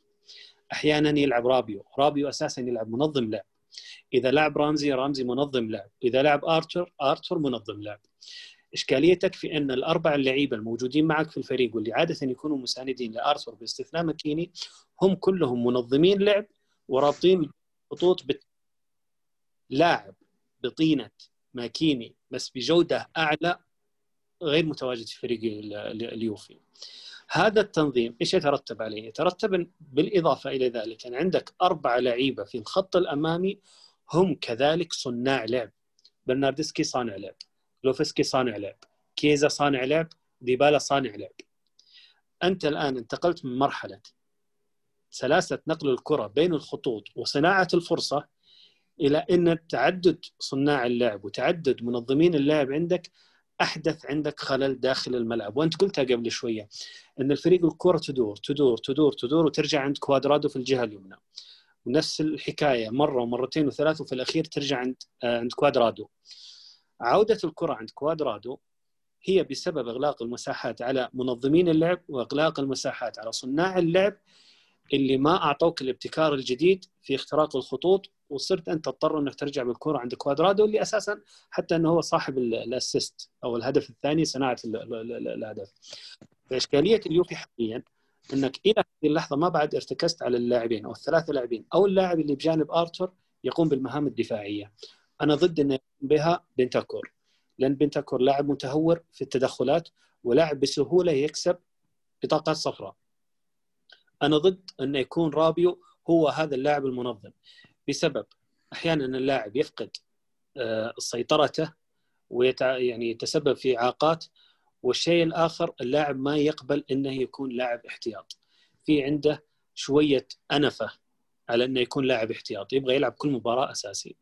أحيانا يلعب رابيو. رابيو أساسا يلعب منظم لعب. إذا لعب رامزي رامزي منظم لعب. إذا لعب آرتور آرتور منظم لعب. إشكاليتك في إن الأربع اللعيبة الموجودين معك في الفريق واللي عادة يكونوا مساندين لآرتور باستثناء مكيني هم كلهم منظمين لعب ورابطين خطوط بت... لاعب بطينة ماكيني بس بجودة أعلى غير متواجد في فريق اليوفي. هذا التنظيم إيش يترتب عليه؟ يترتب بالإضافة إلى ذلك ان عندك أربع لعيبة في الخط الأمامي هم كذلك صناع لعب. برناردسكي صانع لعب لوفسكي صانع لعب كيزا صانع لعب ديبالا صانع لعب. أنت الآن انتقلت من مرحلة سلاسة نقل الكرة بين الخطوط وصناعة الفرصة إلى أن تعدد صناع اللعب وتعدد منظمين اللعب عندك أحدث عندك خلل داخل الملعب. وأنت قلتها قبل شوية أن الفريق الكره تدور تدور تدور تدور وترجع عند كوادرادو في الجهة اليمنى. ونفس الحكاية مرة ومرتين وثلاث وفي الأخير ترجع عند آه، عند كوادرادو. عودة الكرة عند كوادرادو هي بسبب إغلاق المساحات على منظمين اللعب وإغلاق المساحات على صناع اللعب اللي ما أعطوك الابتكار الجديد في اختراق الخطوط وصرت أنت تضطر إنك ترجع بالكره عند كوادرادو اللي أساسا حتى إنه هو صاحب الأسيست أو الهدف الثاني صناعة الهدف. فإشكالية اليوفي حاليا إنك إلى هذه اللحظة ما بعد ارتكزت على اللاعبين أو الثلاثة لاعبين أو اللاعب اللي بجانب ارثر يقوم بالمهام الدفاعية. أنا ضد إنه يقوم بها بنتاكور لأن بنتاكور لاعب متهور في التدخلات ولاعب بسهولة يكسب بطاقات صفراء. أنا ضد إنه يكون رابيو هو هذا اللاعب المنظم بسبب أحيانا اللاعب يفقد آه، سيطرته ويتع... يعني يتسبب في إعاقات والشيء الآخر اللاعب ما يقبل إنه يكون لاعب احتياط. في عنده شوية أنفة على إنه يكون لاعب احتياط يبغى يلعب كل مباراة أساسي.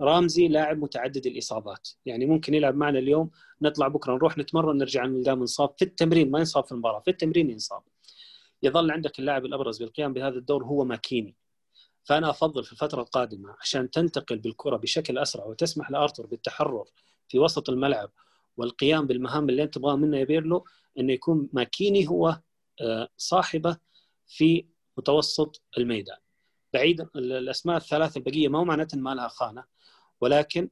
رامزي لاعب متعدد الإصابات يعني ممكن يلعب معنا اليوم نطلع بكرة نروح نتمرن نرجع نلقاه منصاب في التمرين ما ينصاب في المباراة في التمرين ينصاب. يظل عندك اللاعب الأبرز بالقيام بهذا الدور هو ماكيني. فأنا أفضل في الفترة القادمة عشان تنتقل بالكرة بشكل أسرع وتسمح لارثر بالتحرر في وسط الملعب والقيام بالمهام اللي أنت تبغاها منه يا بيرلو إنه يكون ماكيني هو آه، صاحبه في متوسط الميدان. بعيد الأسماء الثلاثة البقية ما معناته ما لها خانة ولكن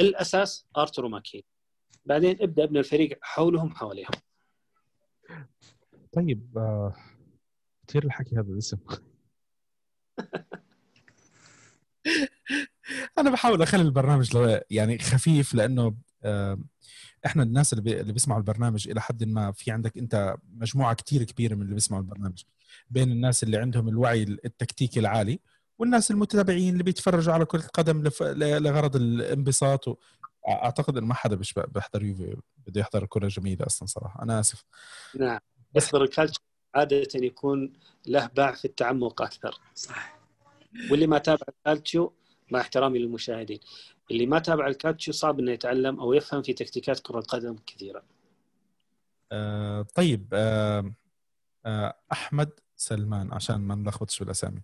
الأساس ارتر وماكيني. بعدين ابدأ ابن الفريق حولهم حواليهم. طيب آه كثير الحكي هذا الاسم أنا بحاول أخلي البرنامج يعني خفيف لأنه إحنا الناس اللي, بي... اللي بيسمعوا البرنامج إلى حد ما في عندك أنت مجموعة كتير كبيرة من اللي بيسمعوا البرنامج. بين الناس اللي عندهم الوعي التكتيكي العالي والناس المتابعين اللي بيتفرجوا على كرة القدم لف... لغرض الانبساط و... أعتقد إنه ما حدا بيش بيحضر يوفي بده يحضر كرة جميلة أصلا صراحة. أنا آسف. نعم. يحضر الكالتشيو عادة يكون له باع في التعمق أكثر. صح واللي ما تابع الكالتشيو مع احترامي للمشاهدين اللي ما تابع الكالتشيو صعب إنه يتعلم أو يفهم في تكتيكات كرة القدم كثيرة. آه طيب آه آه أحمد سلمان عشان ما نلخبطش بالاسامي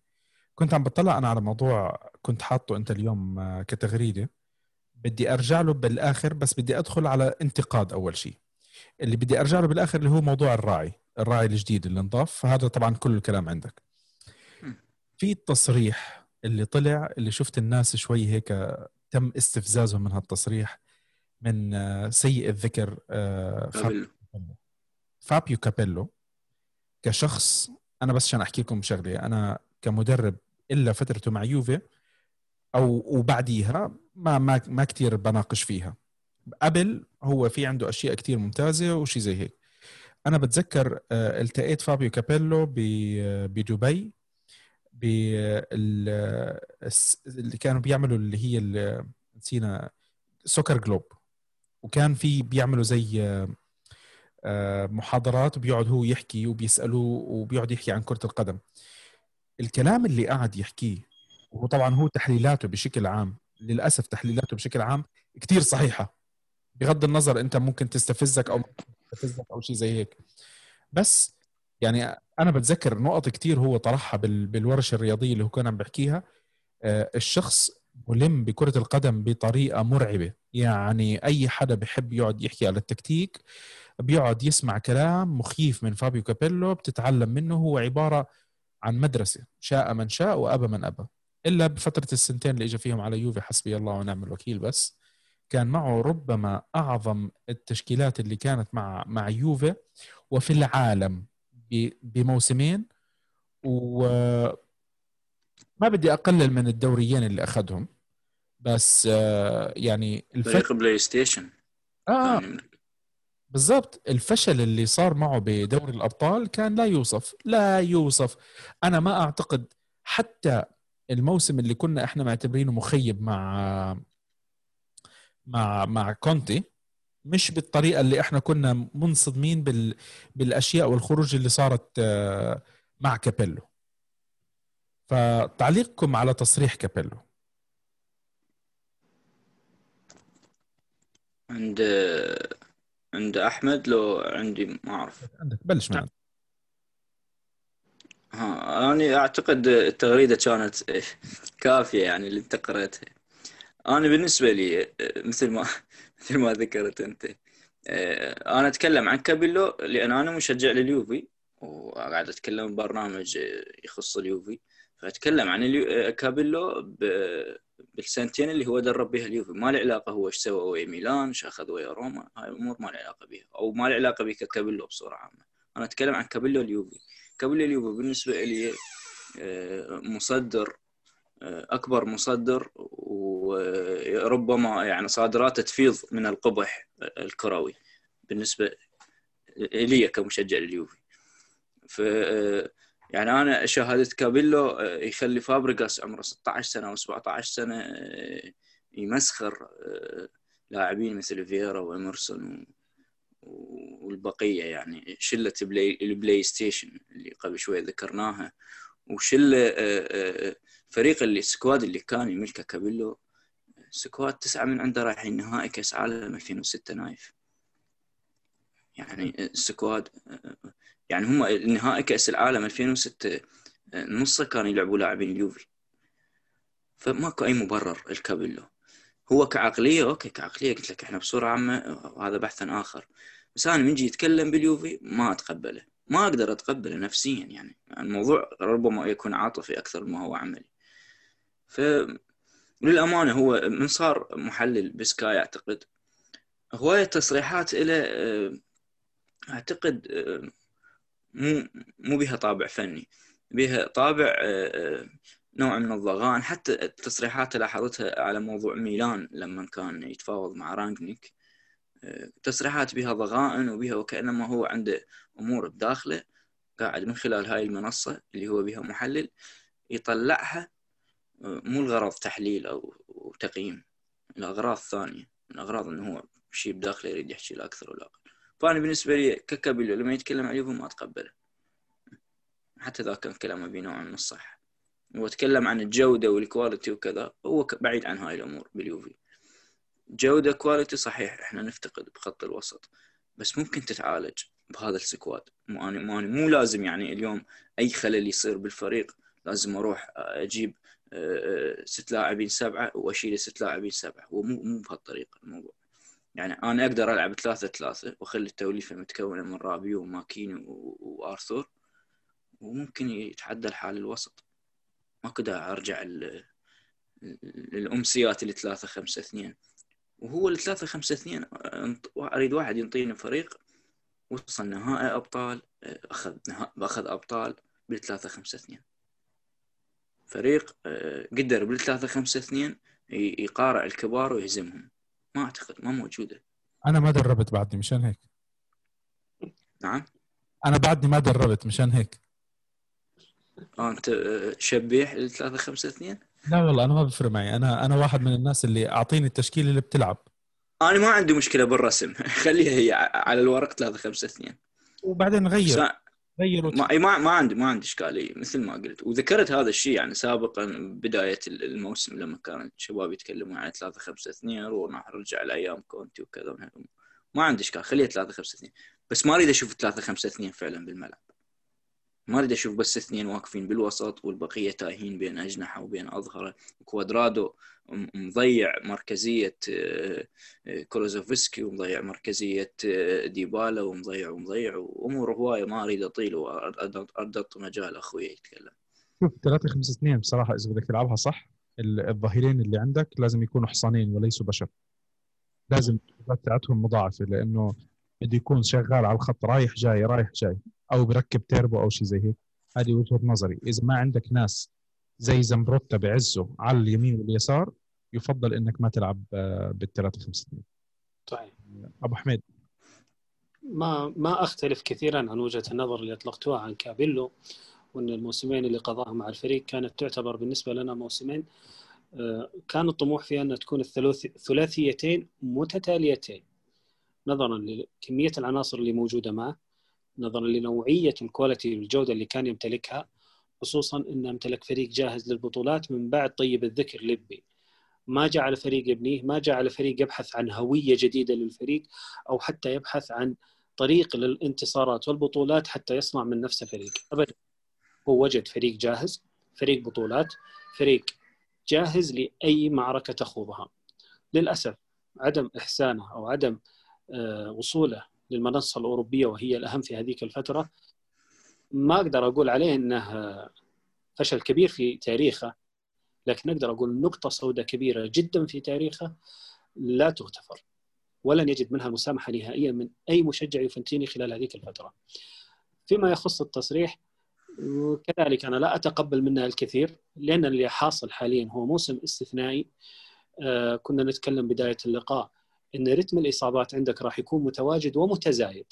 كنت عم بطلع أنا على موضوع كنت حاطه أنت اليوم آه كتغريدة. بدي أرجع له بالآخر بس بدي أدخل على انتقاد أول شيء اللي بدي أرجع له بالآخر اللي هو موضوع الراعي الراعي الجديد اللي انضاف. فهذا طبعا كل الكلام عندك. في التصريح اللي طلع اللي شفت الناس شوي هيك تم استفزازهم من هالتصريح من آه، سيء الذكر آه، فابيو فابيو كابيلو كشخص أنا بس عشان أحكي لكم شغلة أنا كمدرب إلا فترته مع يوفي أو وبعديها ما ما ما كثير بناقش فيها. قبل هو في عنده أشياء كثير ممتازة وشي زي هيك. أنا بتذكر آه، التقيت فابيو كابيلو بدبي. اللي كانوا بيعملوا اللي هي نسينا سوكر جلوب وكان في بيعملوا زي آه، محاضرات وبيقعد هو يحكي وبيسالوه وبيقعد يحكي عن كرة القدم. الكلام اللي قاعد يحكيه وهو طبعا هو تحليلاته بشكل عام للأسف تحليلاته بشكل عام كثير صحيحة. بغض النظر أنت ممكن تستفزك أو تستفزك أو شيء زي هيك. بس يعني أنا بتذكر نقط كتير هو طرحها بالورشه الرياضيه اللي هو كان عم بحكيها آه، الشخص ملم بكرة القدم بطريقة مرعبة. يعني أي حدا بحب يقعد يحكي على التكتيك بيقعد يسمع كلام مخيف من فابيو كابيلو بتتعلم منه. هو عبارة عن مدرسة شاء من شاء وأبى من أبى. إلا بفترة السنتين اللي اجى فيهم على يوفي حسبي الله ونعم الوكيل بس كان معه ربما أعظم التشكيلات اللي كانت مع مع يوفي وفي العالم. بموسمين و ما بدي أقلل من الدوريين اللي أخذهم بس آه، يعني فريق PlayStation. آه. بالضبط. الفشل اللي صار معه بدوري الأبطال كان لا يوصف لا يوصف. أنا ما أعتقد حتى الموسم اللي كنا إحنا معتبرينه مخيب مع مع مع كونتي مش بالطريقة اللي إحنا كنا منصدمين بال بالأشياء والخروج اللي صارت آه، مع كابيلو. فتعليقكم على تصريح كابيلو. عند عند أحمد لو عندي ما أعرف. عندك بلش معنا. ها أنا أعتقد التغريدة كانت كافية يعني اللي انت قريتها. أنا بالنسبة لي مثل ما مثل ما ذكرت أنت. أنا أتكلم عن كابيلو لأن أنا مشجع لليوفي وقاعد أتكلم برنامج يخص اليوفي. فأتكلم عن كابيلو بالسنتين اللي هو درب بها اليوفي. ما له علاقة هو إيش سوى ويا ميلان إيش أخذ ويا روما. هاي الأمور ما له علاقة بها أو ما له علاقة بكابيلو بصورة عامة. أنا أتكلم عن كابيلو اليوفي. كابيلو اليوفي بالنسبة لي آه، مصدر آه، أكبر مصدر وربما يعني صادراته تفيض من القبح الكروي بالنسبة لي كمشجع لليوفي. ف آه، يعني أنا شاهدت كابيلو آه، يخلي فابريغاس عمره 16 سنة أو 17 سنة آه، يمسخر آه، لاعبين مثل فييرا واميرسون والبقية يعني شلة بلاي البلاي ستيشن اللي قبل شوي ذكرناها وشلة فريق ال squad اللي كان يملكه كابيلو squad تسعة من عنده رايحين نهائي كأس عالم 2006 نايف. يعني ال squad يعني هم نهائي كأس العالم 2006 نصه كانوا يلعبوا لاعبين اليوفي. فماكو أي مبرر الكابيلو. هو كعقلية أوكي كعقلية قلت لك إحنا بصورة عامة وهذا بحث آخر. بس أنا من يتكلم باليوفي ما أتقبله. ما أقدر أتقبله نفسيا يعني. الموضوع ربما يكون عاطفي أكثر ما هو عملي. ف للأمانة هو من صار محلل بسكاي أعتقد. هواية تصريحات له أعتقد مو مو بها طابع فني بها طابع آه، آه، نوع من الضغان. حتى التصريحات لاحظتها على موضوع ميلان لما كان يتفاوض مع رانجنيك آه، تصريحات بها ضغائن وبها وكأنما هو عنده أمور بداخله قاعد من خلال هاي المنصة اللي هو بها محلل يطلعها مو الغرض تحليل أو تقييم الأغراض ثانية. الأغراض أنه هو شيء بداخله يريد يحكي لا أكثر ولا أقل. فأنا بالنسبة لي ككابيلو لما يتكلم عن اليوفي ما أتقبله. حتى ذا كان كلامه بنوع من الصح. وتكلم عن الجودة وال quality وكذا هو بعيد عن هاي الأمور باليوفي جودة quality صحيح إحنا نفتقد بخط الوسط. بس ممكن تتعالج بهذا ال squad. مو مو, لازم يعني اليوم أي خلل يصير بالفريق لازم آه، آه، ست لاعبين سبعة وأشيل ست لاعبين سبعة. هو مو بهالطريقه الموضوع. يعني أنا أقدر ألعب ثلاثة ثلاثة وأخلي التوليفة متكونة من رابيو و ماكيني وأرثور وممكن يتعدل حال الوسط. ما كده أرجع للأمسيات اللي ثلاثة خمسة اثنين. وهو الثلاثة خمسة اثنين أريد واحد ينطيني فريق وصل نهائي أبطال أخذ نهائي اخذ أبطال بالثلاثة خمسة اثنين. فريق آه، قدر بالثلاثة خمسة اثنين يقارع الكبار ويهزمهم. ما أعتقد ما موجودة. أنا ما دربت بعدني مشان هيك. نعم. أنا بعدني ما دربت مشان هيك. آه أنت آه، شبيح 3 5 2 لا والله أنا ما بفرق معي. أنا أنا واحد من الناس اللي أعطيني التشكيله اللي بتلعب. أنا ما عندي مشكلة بالرسم. خليها هي على الورق 3 5 2 وبعدين نغير غيروا ما ما ما عندي ما عندي إشكالية مثل ما قلت. وذكرت هذا الشيء يعني سابقا بداية الموسم لما كان الشباب يتكلمون عن 3 5 2 ونرجع لأيام كونتي وكذا. ما عندي إشكال خليها 3 5 2 بس ما أريد أشوف 3 5 2 فعلا بالملعب. ما أريد أشوف بس اثنين واقفين بالوسط والبقية تايهين بين أجنحة وبين أظهرة. كوادرادو مضيع مركزية آه، آه، كولوزوفسكي ومضيع مركزية آه، ديبالا ومضيع ومضيع وأمور هواية ما أريد أطيل وارد مجال أخوي يتكلم. شوف 3 5 2 بصراحة إذا بدك تلعبها صح الظهيرين اللي عندك لازم يكونوا حصانين وليسوا بشر. لازم التدريبات تاعتهم مضاعفة لأنه بده يكون شغال على الخط رايح جاي رايح جاي. أو بركب تيربو أو شيء زي هيك. هذه وجهة نظري. إذا ما عندك ناس زي زمبروتا بعزه على اليمين واليسار يفضل إنك ما تلعب بال 3 5 2 صحيح. أبو حميد. ما ما أختلف كثيرا عن وجهة النظر اللي أطلقتوها عن كابيلو وأن الموسمين اللي قضاها مع الفريق كانت تعتبر بالنسبة لنا موسمين آه، كان الطموح فيها أن تكون الثلاثيتين متتاليتين. نظرا لكمية العناصر اللي موجودة معه نظرا لنوعية الكواليتي والجوده اللي كان يمتلكها خصوصا انه امتلك فريق جاهز للبطولات من بعد طيب الذكر لبي ما جعل فريق يبنيه ما جعل فريق يبحث عن هوية جديدة للفريق أو حتى يبحث عن طريق للانتصارات والبطولات حتى يصنع من نفسه فريق. ابدا هو وجد فريق جاهز فريق بطولات فريق جاهز لأي معركة تخوضها. للأسف عدم إحسانه أو عدم وصوله للمنصة الأوروبية وهي الأهم في هذيك الفترة ما أقدر أقول عليه إنه فشل كبير في تاريخه لكن أقدر أقول نقطة سوداء كبيرة جدا في تاريخه لا تغتفر ولن يجد منها مسامحة نهائيا من أي مشجع يوفنتيني خلال هذيك الفترة. فيما يخص التصريح كذلك أنا لا أتقبل منها الكثير لأن اللي حاصل حاليا هو موسم استثنائي آه، كنا نتكلم بداية اللقاء إن رتم الإصابات عندك راح يكون متواجد ومتزايد.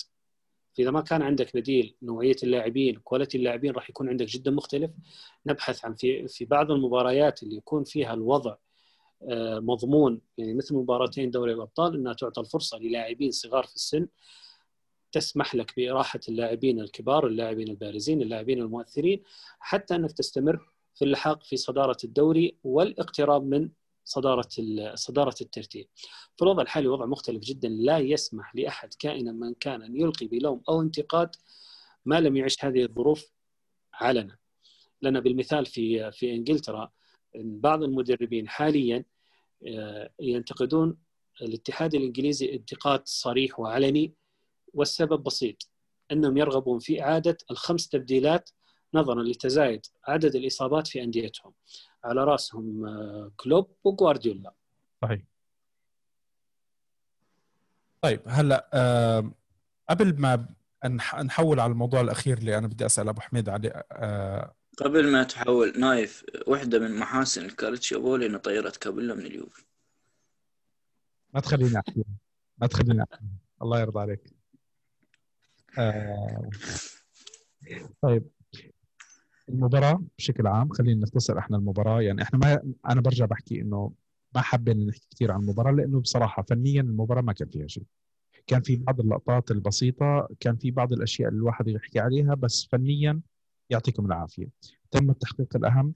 فإذا ما كان عندك بديل نوعية اللاعبين كواليتي اللاعبين راح يكون عندك جدا مختلف. نبحث عن في في بعض المباريات اللي يكون فيها الوضع آه، مضمون. يعني مثل مباراتين دوري الأبطال إنها تعطى الفرصة للاعبين صغار في السن تسمح لك بإراحة اللاعبين الكبار، اللاعبين البارزين، اللاعبين المؤثرين حتى إنك تستمر في اللحاق في صدارة الدوري والاقتراب من صدارة صدارة الترتيب. فالوضع الحالي وضع مختلف جدا لا يسمح لأحد كائنا من كان أن يلقي بلوم أو انتقاد ما لم يعش هذه الظروف علنا. لنا بالمثال في في إنجلترا بعض المدربين حاليا آه، ينتقدون الاتحاد الإنجليزي انتقاد صريح وعلني والسبب بسيط أنهم يرغبون في إعادة الخمس تبديلات نظرا لتزايد عدد الإصابات في أنديتهم على راسهم آه، كلوب وغوارديولا صحيح. طيب هلا أه قبل ما نحول على الموضوع الأخير اللي أنا بدي أسأل أبو حميد عليه أه قبل ما تحول نايف واحدة من محاسن الكالتشيو إنه طيرت كابيلو من اليوفي. ما تخليني أحكي ما تخليني أحكي. الله يرضى عليك. آه طيب. المباراة بشكل عام خلينا نختصر إحنا المباراة. يعني إحنا ما أنا برجع بحكي إنه ما حابين نحكي كثير عن المباراة لأنه بصراحة فنيا المباراة ما كان فيها شيء. كان في بعض اللقطات البسيطة كان في بعض الأشياء اللي الواحد يحكي عليها بس فنيا يعطيكم العافية. تم التحقيق الأهم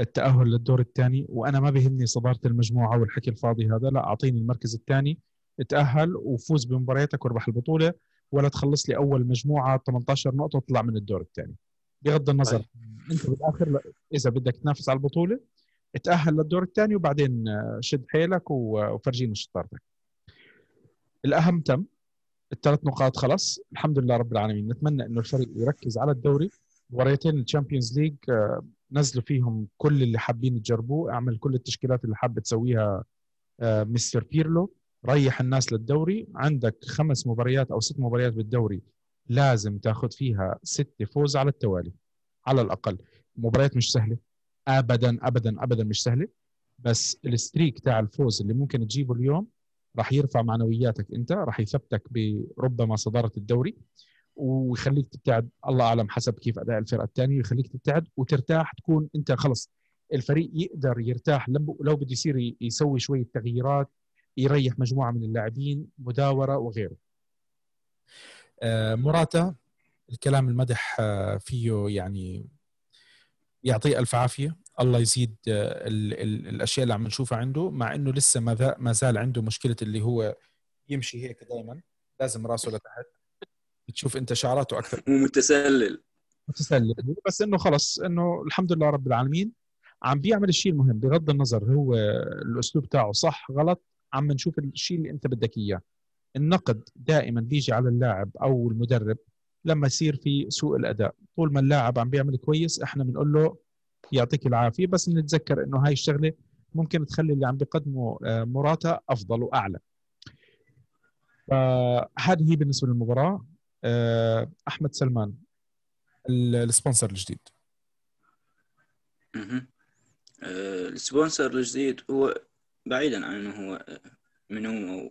التأهل للدور الثاني وأنا ما بيهمني صدارة المجموعة والحكي الفاضي هذا لا أعطيني المركز الثاني. تأهل وفوز بمبارياتك واربح البطولة ولا تخلص لي أول مجموعة 18 نقطة وتطلع من الدور الثاني. بغض النظر. طيب. أنت بالآخر إذا بدك تنافس على البطولة تأهل للدور الثاني وبعدين آه، شد حيلك وفرجينا شطارتك. الأهم تم. الثلاث نقاط خلص الحمد لله رب العالمين. نتمنى إنه الفريق يركز على الدوري. مباريتين ال Champions League آه، نزلوا فيهم كل اللي حابين تجربوه أعمل كل التشكيلات اللي حابب تسويها آه، مستر بيرلو. ريح الناس للدوري. عندك خمس مباريات أو ست مباريات بالدوري لازم تاخذ فيها ست فوز على التوالي. على الأقل. مباريات مش سهلة. ابدا ابدا ابدا مش سهلة. بس ال streak تاع الفوز اللي ممكن تجيبه اليوم راح يرفع معنوياتك أنت راح يثبتك بربما صدارة الدوري ويخليك تبتعد الله أعلم حسب كيف أداء الفرقة الثانية ويخليك تبتعد وترتاح تكون أنت خلص. الفريق يقدر يرتاح. لو بده يصير يسوي شوية تغييرات يريح مجموعة من اللاعبين مداورة وغيره. آه، مراتا الكلام المدح آه، فيه يعني يعطيه ألف عافية. الله يزيد آه، ال ال الأشياء اللي عم نشوفها عنده مع إنه لسه ما زال عنده مشكلة اللي هو يمشي هيك دائما لازم راسه لتحت. بتشوف أنت شعراته أكثر. متسلل. متسلل. بس إنه خلص إنه الحمد لله رب العالمين عم بيعمل الشيء المهم بغض النظر هو الأسلوب تاعه صح غلط عم نشوف الشيء اللي أنت بدك إياه. النقد دائما بيجي على اللاعب أو المدرب لما يصير في سوء الأداء. طول ما اللاعب عم بيعمل كويس إحنا بنقول له يعطيك العافية بس نتذكر إنه هاي الشغلة ممكن تخلي اللي عم بيقدمه آه، مراتا أفضل وأعلى. فهذه هي بالنسبة للمباراة. آه، أحمد سلمان السبونسر الجديد. أها السبونسر الجديد هو بعيدا عن إنه هو من هو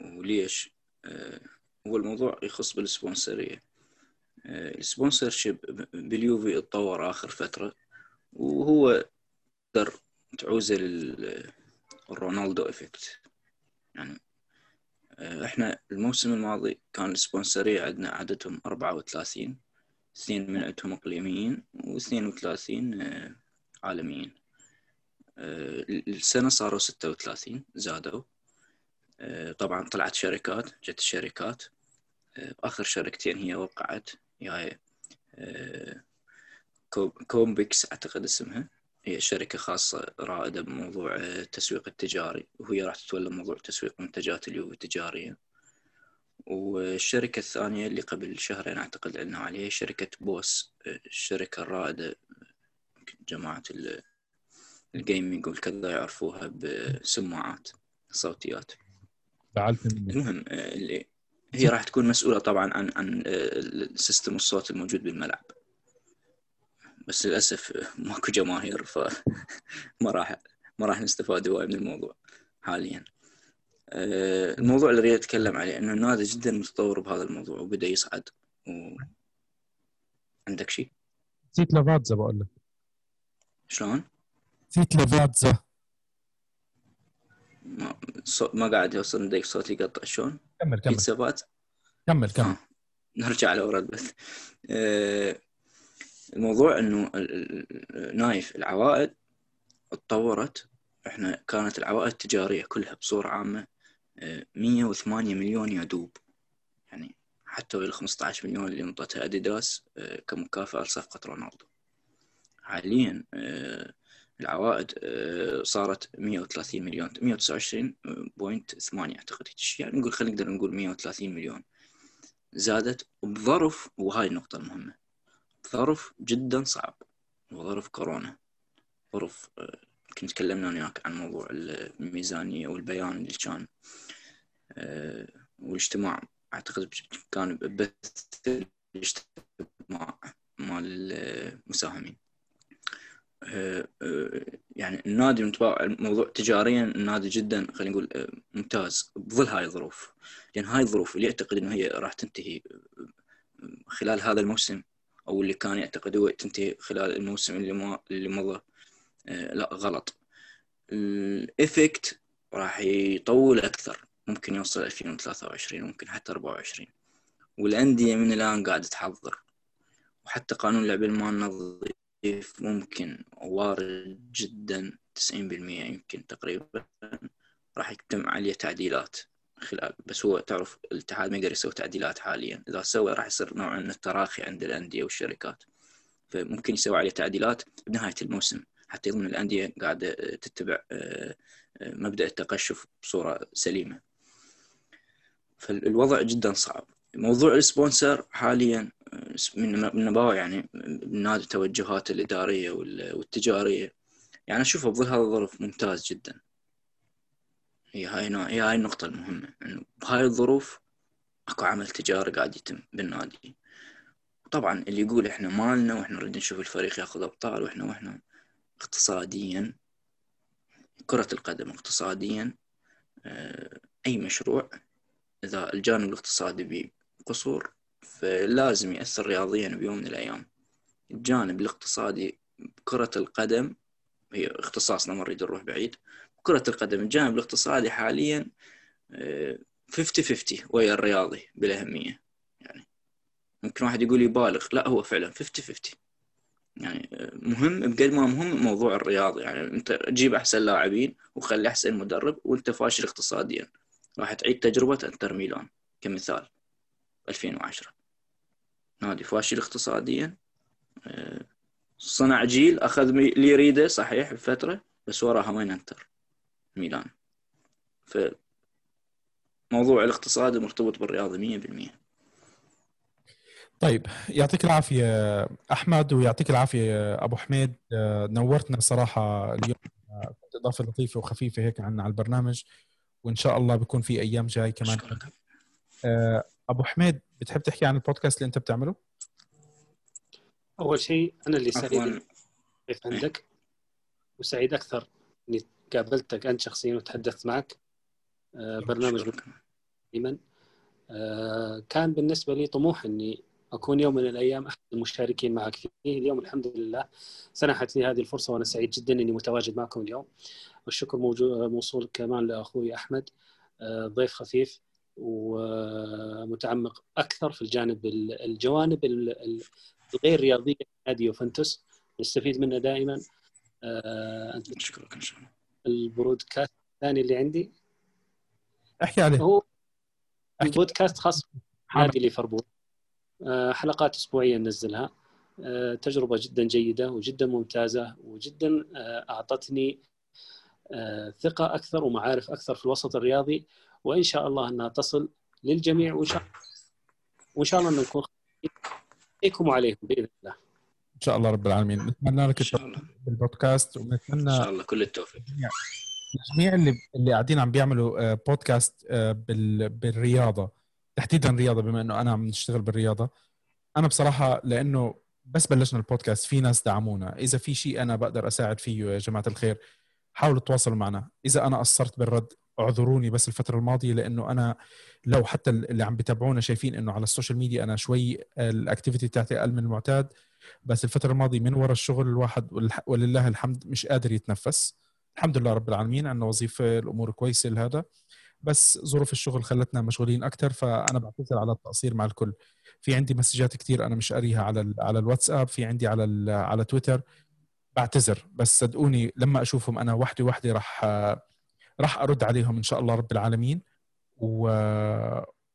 وليش؟ آه، هو الموضوع يخص بال sponsor ية. ال sponsorship باليوفي اتطور آخر فترة وهو قدر تعوزه للرونالدو إفكت. يعني آه، إحنا الموسم الماضي كان السبونسرية عندنا عددهم 34 اثنين من عندهم إقليميين واثنين وثلاثين آه، عالميين. السنة صاروا ستة وثلاثين زادوا. طبعا طلعت شركات جت الشركات. آخر شركتين هي وقعت. هي كومبكس أعتقد اسمها. هي شركة خاصة رائدة بموضوع التسويق التجاري وهي راح تتولى موضوع تسويق منتجات اليوفي التجارية والشركة الثانية اللي قبل شهرين أعتقد أعلنوا عليها شركة بوس. الشركة الرائدة جماعة ال gaming والكذا يعرفوها بسماعات صوتيات. المهم اللي هي راح تكون مسؤولة طبعا عن عن system الصوت الموجود بالملعب. بس للأسف ماكو جماهير فما راح ما راح نستفاد هواي من الموضوع حاليا. الموضوع اللي اريد أتكلم عليه إنه النادي جدا متطور بهذا الموضوع وبدأ يصعد. و... عندك شيء؟ نسيت لافاتزا بقول لك. شلون؟ نسيت لافاتزا ما, ما قاعد يوصل لديك صوتي يقطع شلون؟ كمل كمل. ثبات كمل كمل. آه. نرجع لورا بس. آه الموضوع إنه نايف العوائد تطورت إحنا كانت العوائد التجاريه كلها بصورة عامة 108 مليون يدوب. يعني حتى ال 15 مليون اللي انطتها أديداس آه، كمكافأة لصفقة رونالدو. حاليا آه، العوائد آه، صارت 130 مليون 129.8 أعتقد يعني نقول خلينا نقدر نقول 130 مليون. زادت بظرف وهاي النقطة المهمة ظرف جدا صعب وظرف كورونا. ظرف يمكن تكلمنا وياك عن موضوع الميزانية والبيان اللي كان آه، والاجتماع. أعتقد كان بث الاجتماع مال المساهمين آه، آه، يعني النادي الموضوع تجاريا النادي جدا خلينا نقول ممتاز. بظل هاي الظروف. لأن هاي الظروف اللي يعتقد إنه هي راح تنتهي خلال هذا الموسم أو اللي كان يعتقد هو تنتهي خلال الموسم اللي ما اللي مضى. لا غلط. الإفكت راح يطول أكثر. ممكن يوصل 2023 ممكن حتى 24 والأندية من الآن قاعدة تحضر. وحتى قانون لعب المال نظيف. ممكن وارد جدا 90% يمكن تقريبا راح يتم عليه تعديلات خلال بس هو تعرف الاتحاد ما يقدر يسوي تعديلات حاليا. إذا سوى راح يصير نوع من التراخي عند الأندية والشركات. فممكن يسوي عليه تعديلات بنهاية الموسم. حتى يضمن الأندية قاعدة تتبع آه، آه، مبدأ التقشف بصورة سليمة. فالوضع جدا صعب. موضوع السبونسر حاليا من من نباوع يعني هذه التوجهات الإدارية والتجارية. يعني اشوفه بظل هذا الظرف ممتاز جدا. هي هاي هي هاي النقطة المهمة. انه بهاي الظروف أكو عمل تجاري قاعد يتم بالنادي. طبعا اللي يقول إحنا مالنا وإحنا نريد نشوف الفريق ياخذ أبطال وإحنا وإحنا اقتصاديا كرة القدم اقتصاديا آه، أي مشروع إذا الجانب الاقتصادي قصور فلازم يأثر رياضيا بيوم من الأيام. الجانب الاقتصادي كرة القدم هي اختصاصنا ما نريد نروح بعيد. كرة القدم الجانب الاقتصادي حاليا 50 آه، 50 ويا الرياضي بالأهمية. يعني ممكن واحد يقول يبالغ لا هو فعلا 50 50 يعني آه، مهم بقد ما مهم موضوع الرياضي. يعني أنت تجيب أحسن لاعبين وخلي أحسن مدرب وأنت فاشل اقتصاديا. راح تعيد تجربة أنتر ميلان كمثال. 2010 نادي فاشل اقتصاديا. آه، صنع جيل أخذ اللي يريده صحيح بفترة بس وراها وين انتر ميلان. ف موضوع الاقتصاد مرتبط بالرياضة 100% طيب يعطيك العافية أحمد ويعطيك العافية أبو حميد. آه، نورتنا صراحة اليوم كنت إضافة لطيفة وخفيفة هيك عنا على البرنامج وإن شاء الله بيكون في أيام جاي كمان. آه، أبو حميد بتحب تحكي عن البودكاست اللي أنت بتعمله؟ أول شيء أنا اللي سعيد كيف عندك؟ وسعيد أكثر إني قابلتك أنت شخصيا وتحدثت معك. آه، برنامج دائما آه، كان بالنسبة لي طموح إني أكون يوم من الأيام أحد المشاركين معك. فيه اليوم الحمد لله سنحت لي هذه الفرصة وأنا سعيد جدا إني متواجد معكم اليوم. والشكر موجود موصول كمان لأخوي أحمد. آه، ضيف خفيف. ومتعمق أكثر في الجانب الجوانب الغير رياضية نادي يوفنتوس. نستفيد منه دائما. آه، أنت اشكرك إن شاء الله. البرودكاست الثاني اللي عندي. احكي عليه. هو البودكاست خاص نادي ليفربول. آه، حلقات أسبوعية ننزلها. آه، تجربة جدا جيدة وجدا ممتازة وجدا أعطتني ثقة أكثر ومعارف أكثر في الوسط الرياضي. وإن شاء الله أنها تصل للجميع. وإن شاء وإن شاء الله نكون عليكم وعليهم بإذن الله. إن شاء الله رب العالمين. نتمنى لك التوفيق بالبودكاست ونتمنى إن شاء الله كل التوفيق. الجميع اللي اللي قاعدين عم بيعملوا بودكاست آه، آه، بالرياضة. تحديدا رياضة بما إنه أنا عم نشتغل بالرياضة. أنا بصراحة لأنه بس بلشنا البودكاست في ناس دعمونا. إذا في شيء أنا بقدر أساعد فيه يا جماعة الخير حاولوا تواصلوا معنا. إذا أنا قصرت بالرد اعذروني بس الفترة الماضية لأنه أنا لو حتى اللي عم بيتابعونا شايفين إنه على ال social media أنا شوي ال activity بتاعتي أقل من المعتاد بس الفترة الماضية من وراء الشغل الواحد ولله الحمد مش قادر يتنفس. الحمد لله رب العالمين عندنا وظيفة الأمور كويسة لهذا. بس ظروف الشغل خلتنا مشغولين أكثر فأنا بعتذر على التقصير مع الكل. في عندي مسجات كثير أنا مش قاريها على على الواتساب في عندي على على تويتر. بعتذر بس صدقوني لما أشوفهم أنا وحده وحده راح راح أرد عليهم إن شاء الله رب العالمين. و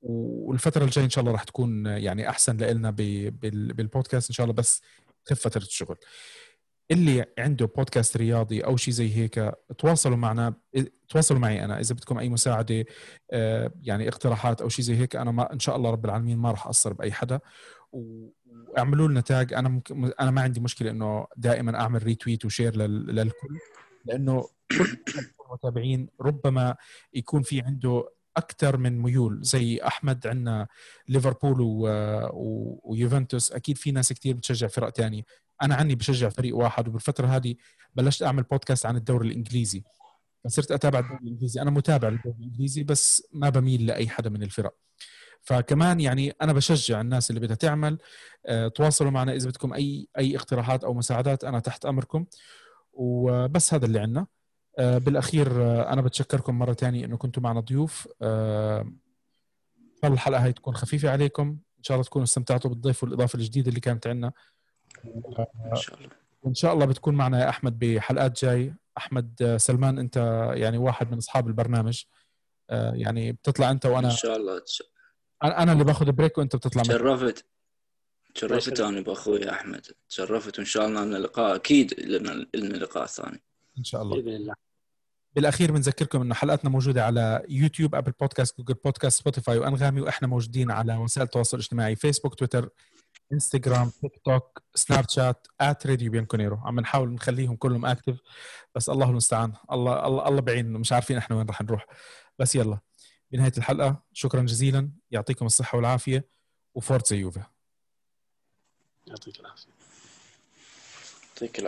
والفترة الجاية إن شاء الله راح تكون يعني أحسن لنا بالبودكاست إن شاء الله بس تخف فترة الشغل. اللي عنده بودكاست رياضي أو شيء زي هيك تواصلوا معنا تواصلوا معي أنا. إذا بدكم أي مساعدة آه، يعني اقتراحات أو شيء زي هيك أنا ما إن شاء الله رب العالمين ما راح أقصر بأي حدا. واعملوا لنا tag أنا ممكن أنا ما عندي مشكلة إنه دائما أعمل retweet و share للكل لأنه المتابعين ربما يكون في عنده أكثر من ميول زي أحمد عندنا ليفربول و... و... ويوفنتوس. أكيد في ناس كثير بتشجع فرق تانية أنا عني بشجع فريق واحد وبالفترة هذه بلشت أعمل بودكاست عن الدوري الإنجليزي. فصرت أتابع الدوري الإنجليزي. أنا متابع للدوري الإنجليزي بس ما بميل لأي حدا من الفرق. فكمان يعني أنا بشجع الناس اللي بدها تعمل. أه تواصلوا معنا إذا بدكم اي أي اقتراحات أو مساعدات. أنا تحت أمركم. وبس هذا اللي عندنا آه، بالأخير آه، أنا بتشكركم مرة ثانية إنه كنتوا معنا ضيوف. آه، إن شاء الله الحلقة هاي تكون خفيفة عليكم. إن شاء الله تكونوا استمتعتوا بالضيف والإضافة الجديدة اللي كانت عندنا. إن شاء الله. وإن شاء الله بتكون معنا يا أحمد بحلقات جاي. أحمد سلمان أنت يعني واحد من أصحاب البرنامج. يعني بتطلع أنت وأنا. إن شاء الله. أنا اللي باخذ break وأنت بتطلع تشرفت. تشرفت أنا بأخوي أحمد. تشرفت. وإن شاء الله لنا لقاء أكيد لنا لقاء ثاني إن شاء الله. بإذن الله. بالأخير بنذكركم إنه حلقاتنا موجودة على يوتيوب Apple Podcasts Google Podcasts Spotify وأنغامي وإحنا موجودين على وسائل التواصل الاجتماعي فيسبوك تويتر إنستغرام تيك توك سناب شات at Radio Bianconero عم نحاول نخليهم كلهم active بس الله المستعان. الله الله الله بعين مش عارفين إحنا وين رح نروح. بس يلا. بنهاية الحلقة شكرا جزيلا. يعطيكم الصحة والعافية. و Forza Juve. يعطيك العافية. يعطيك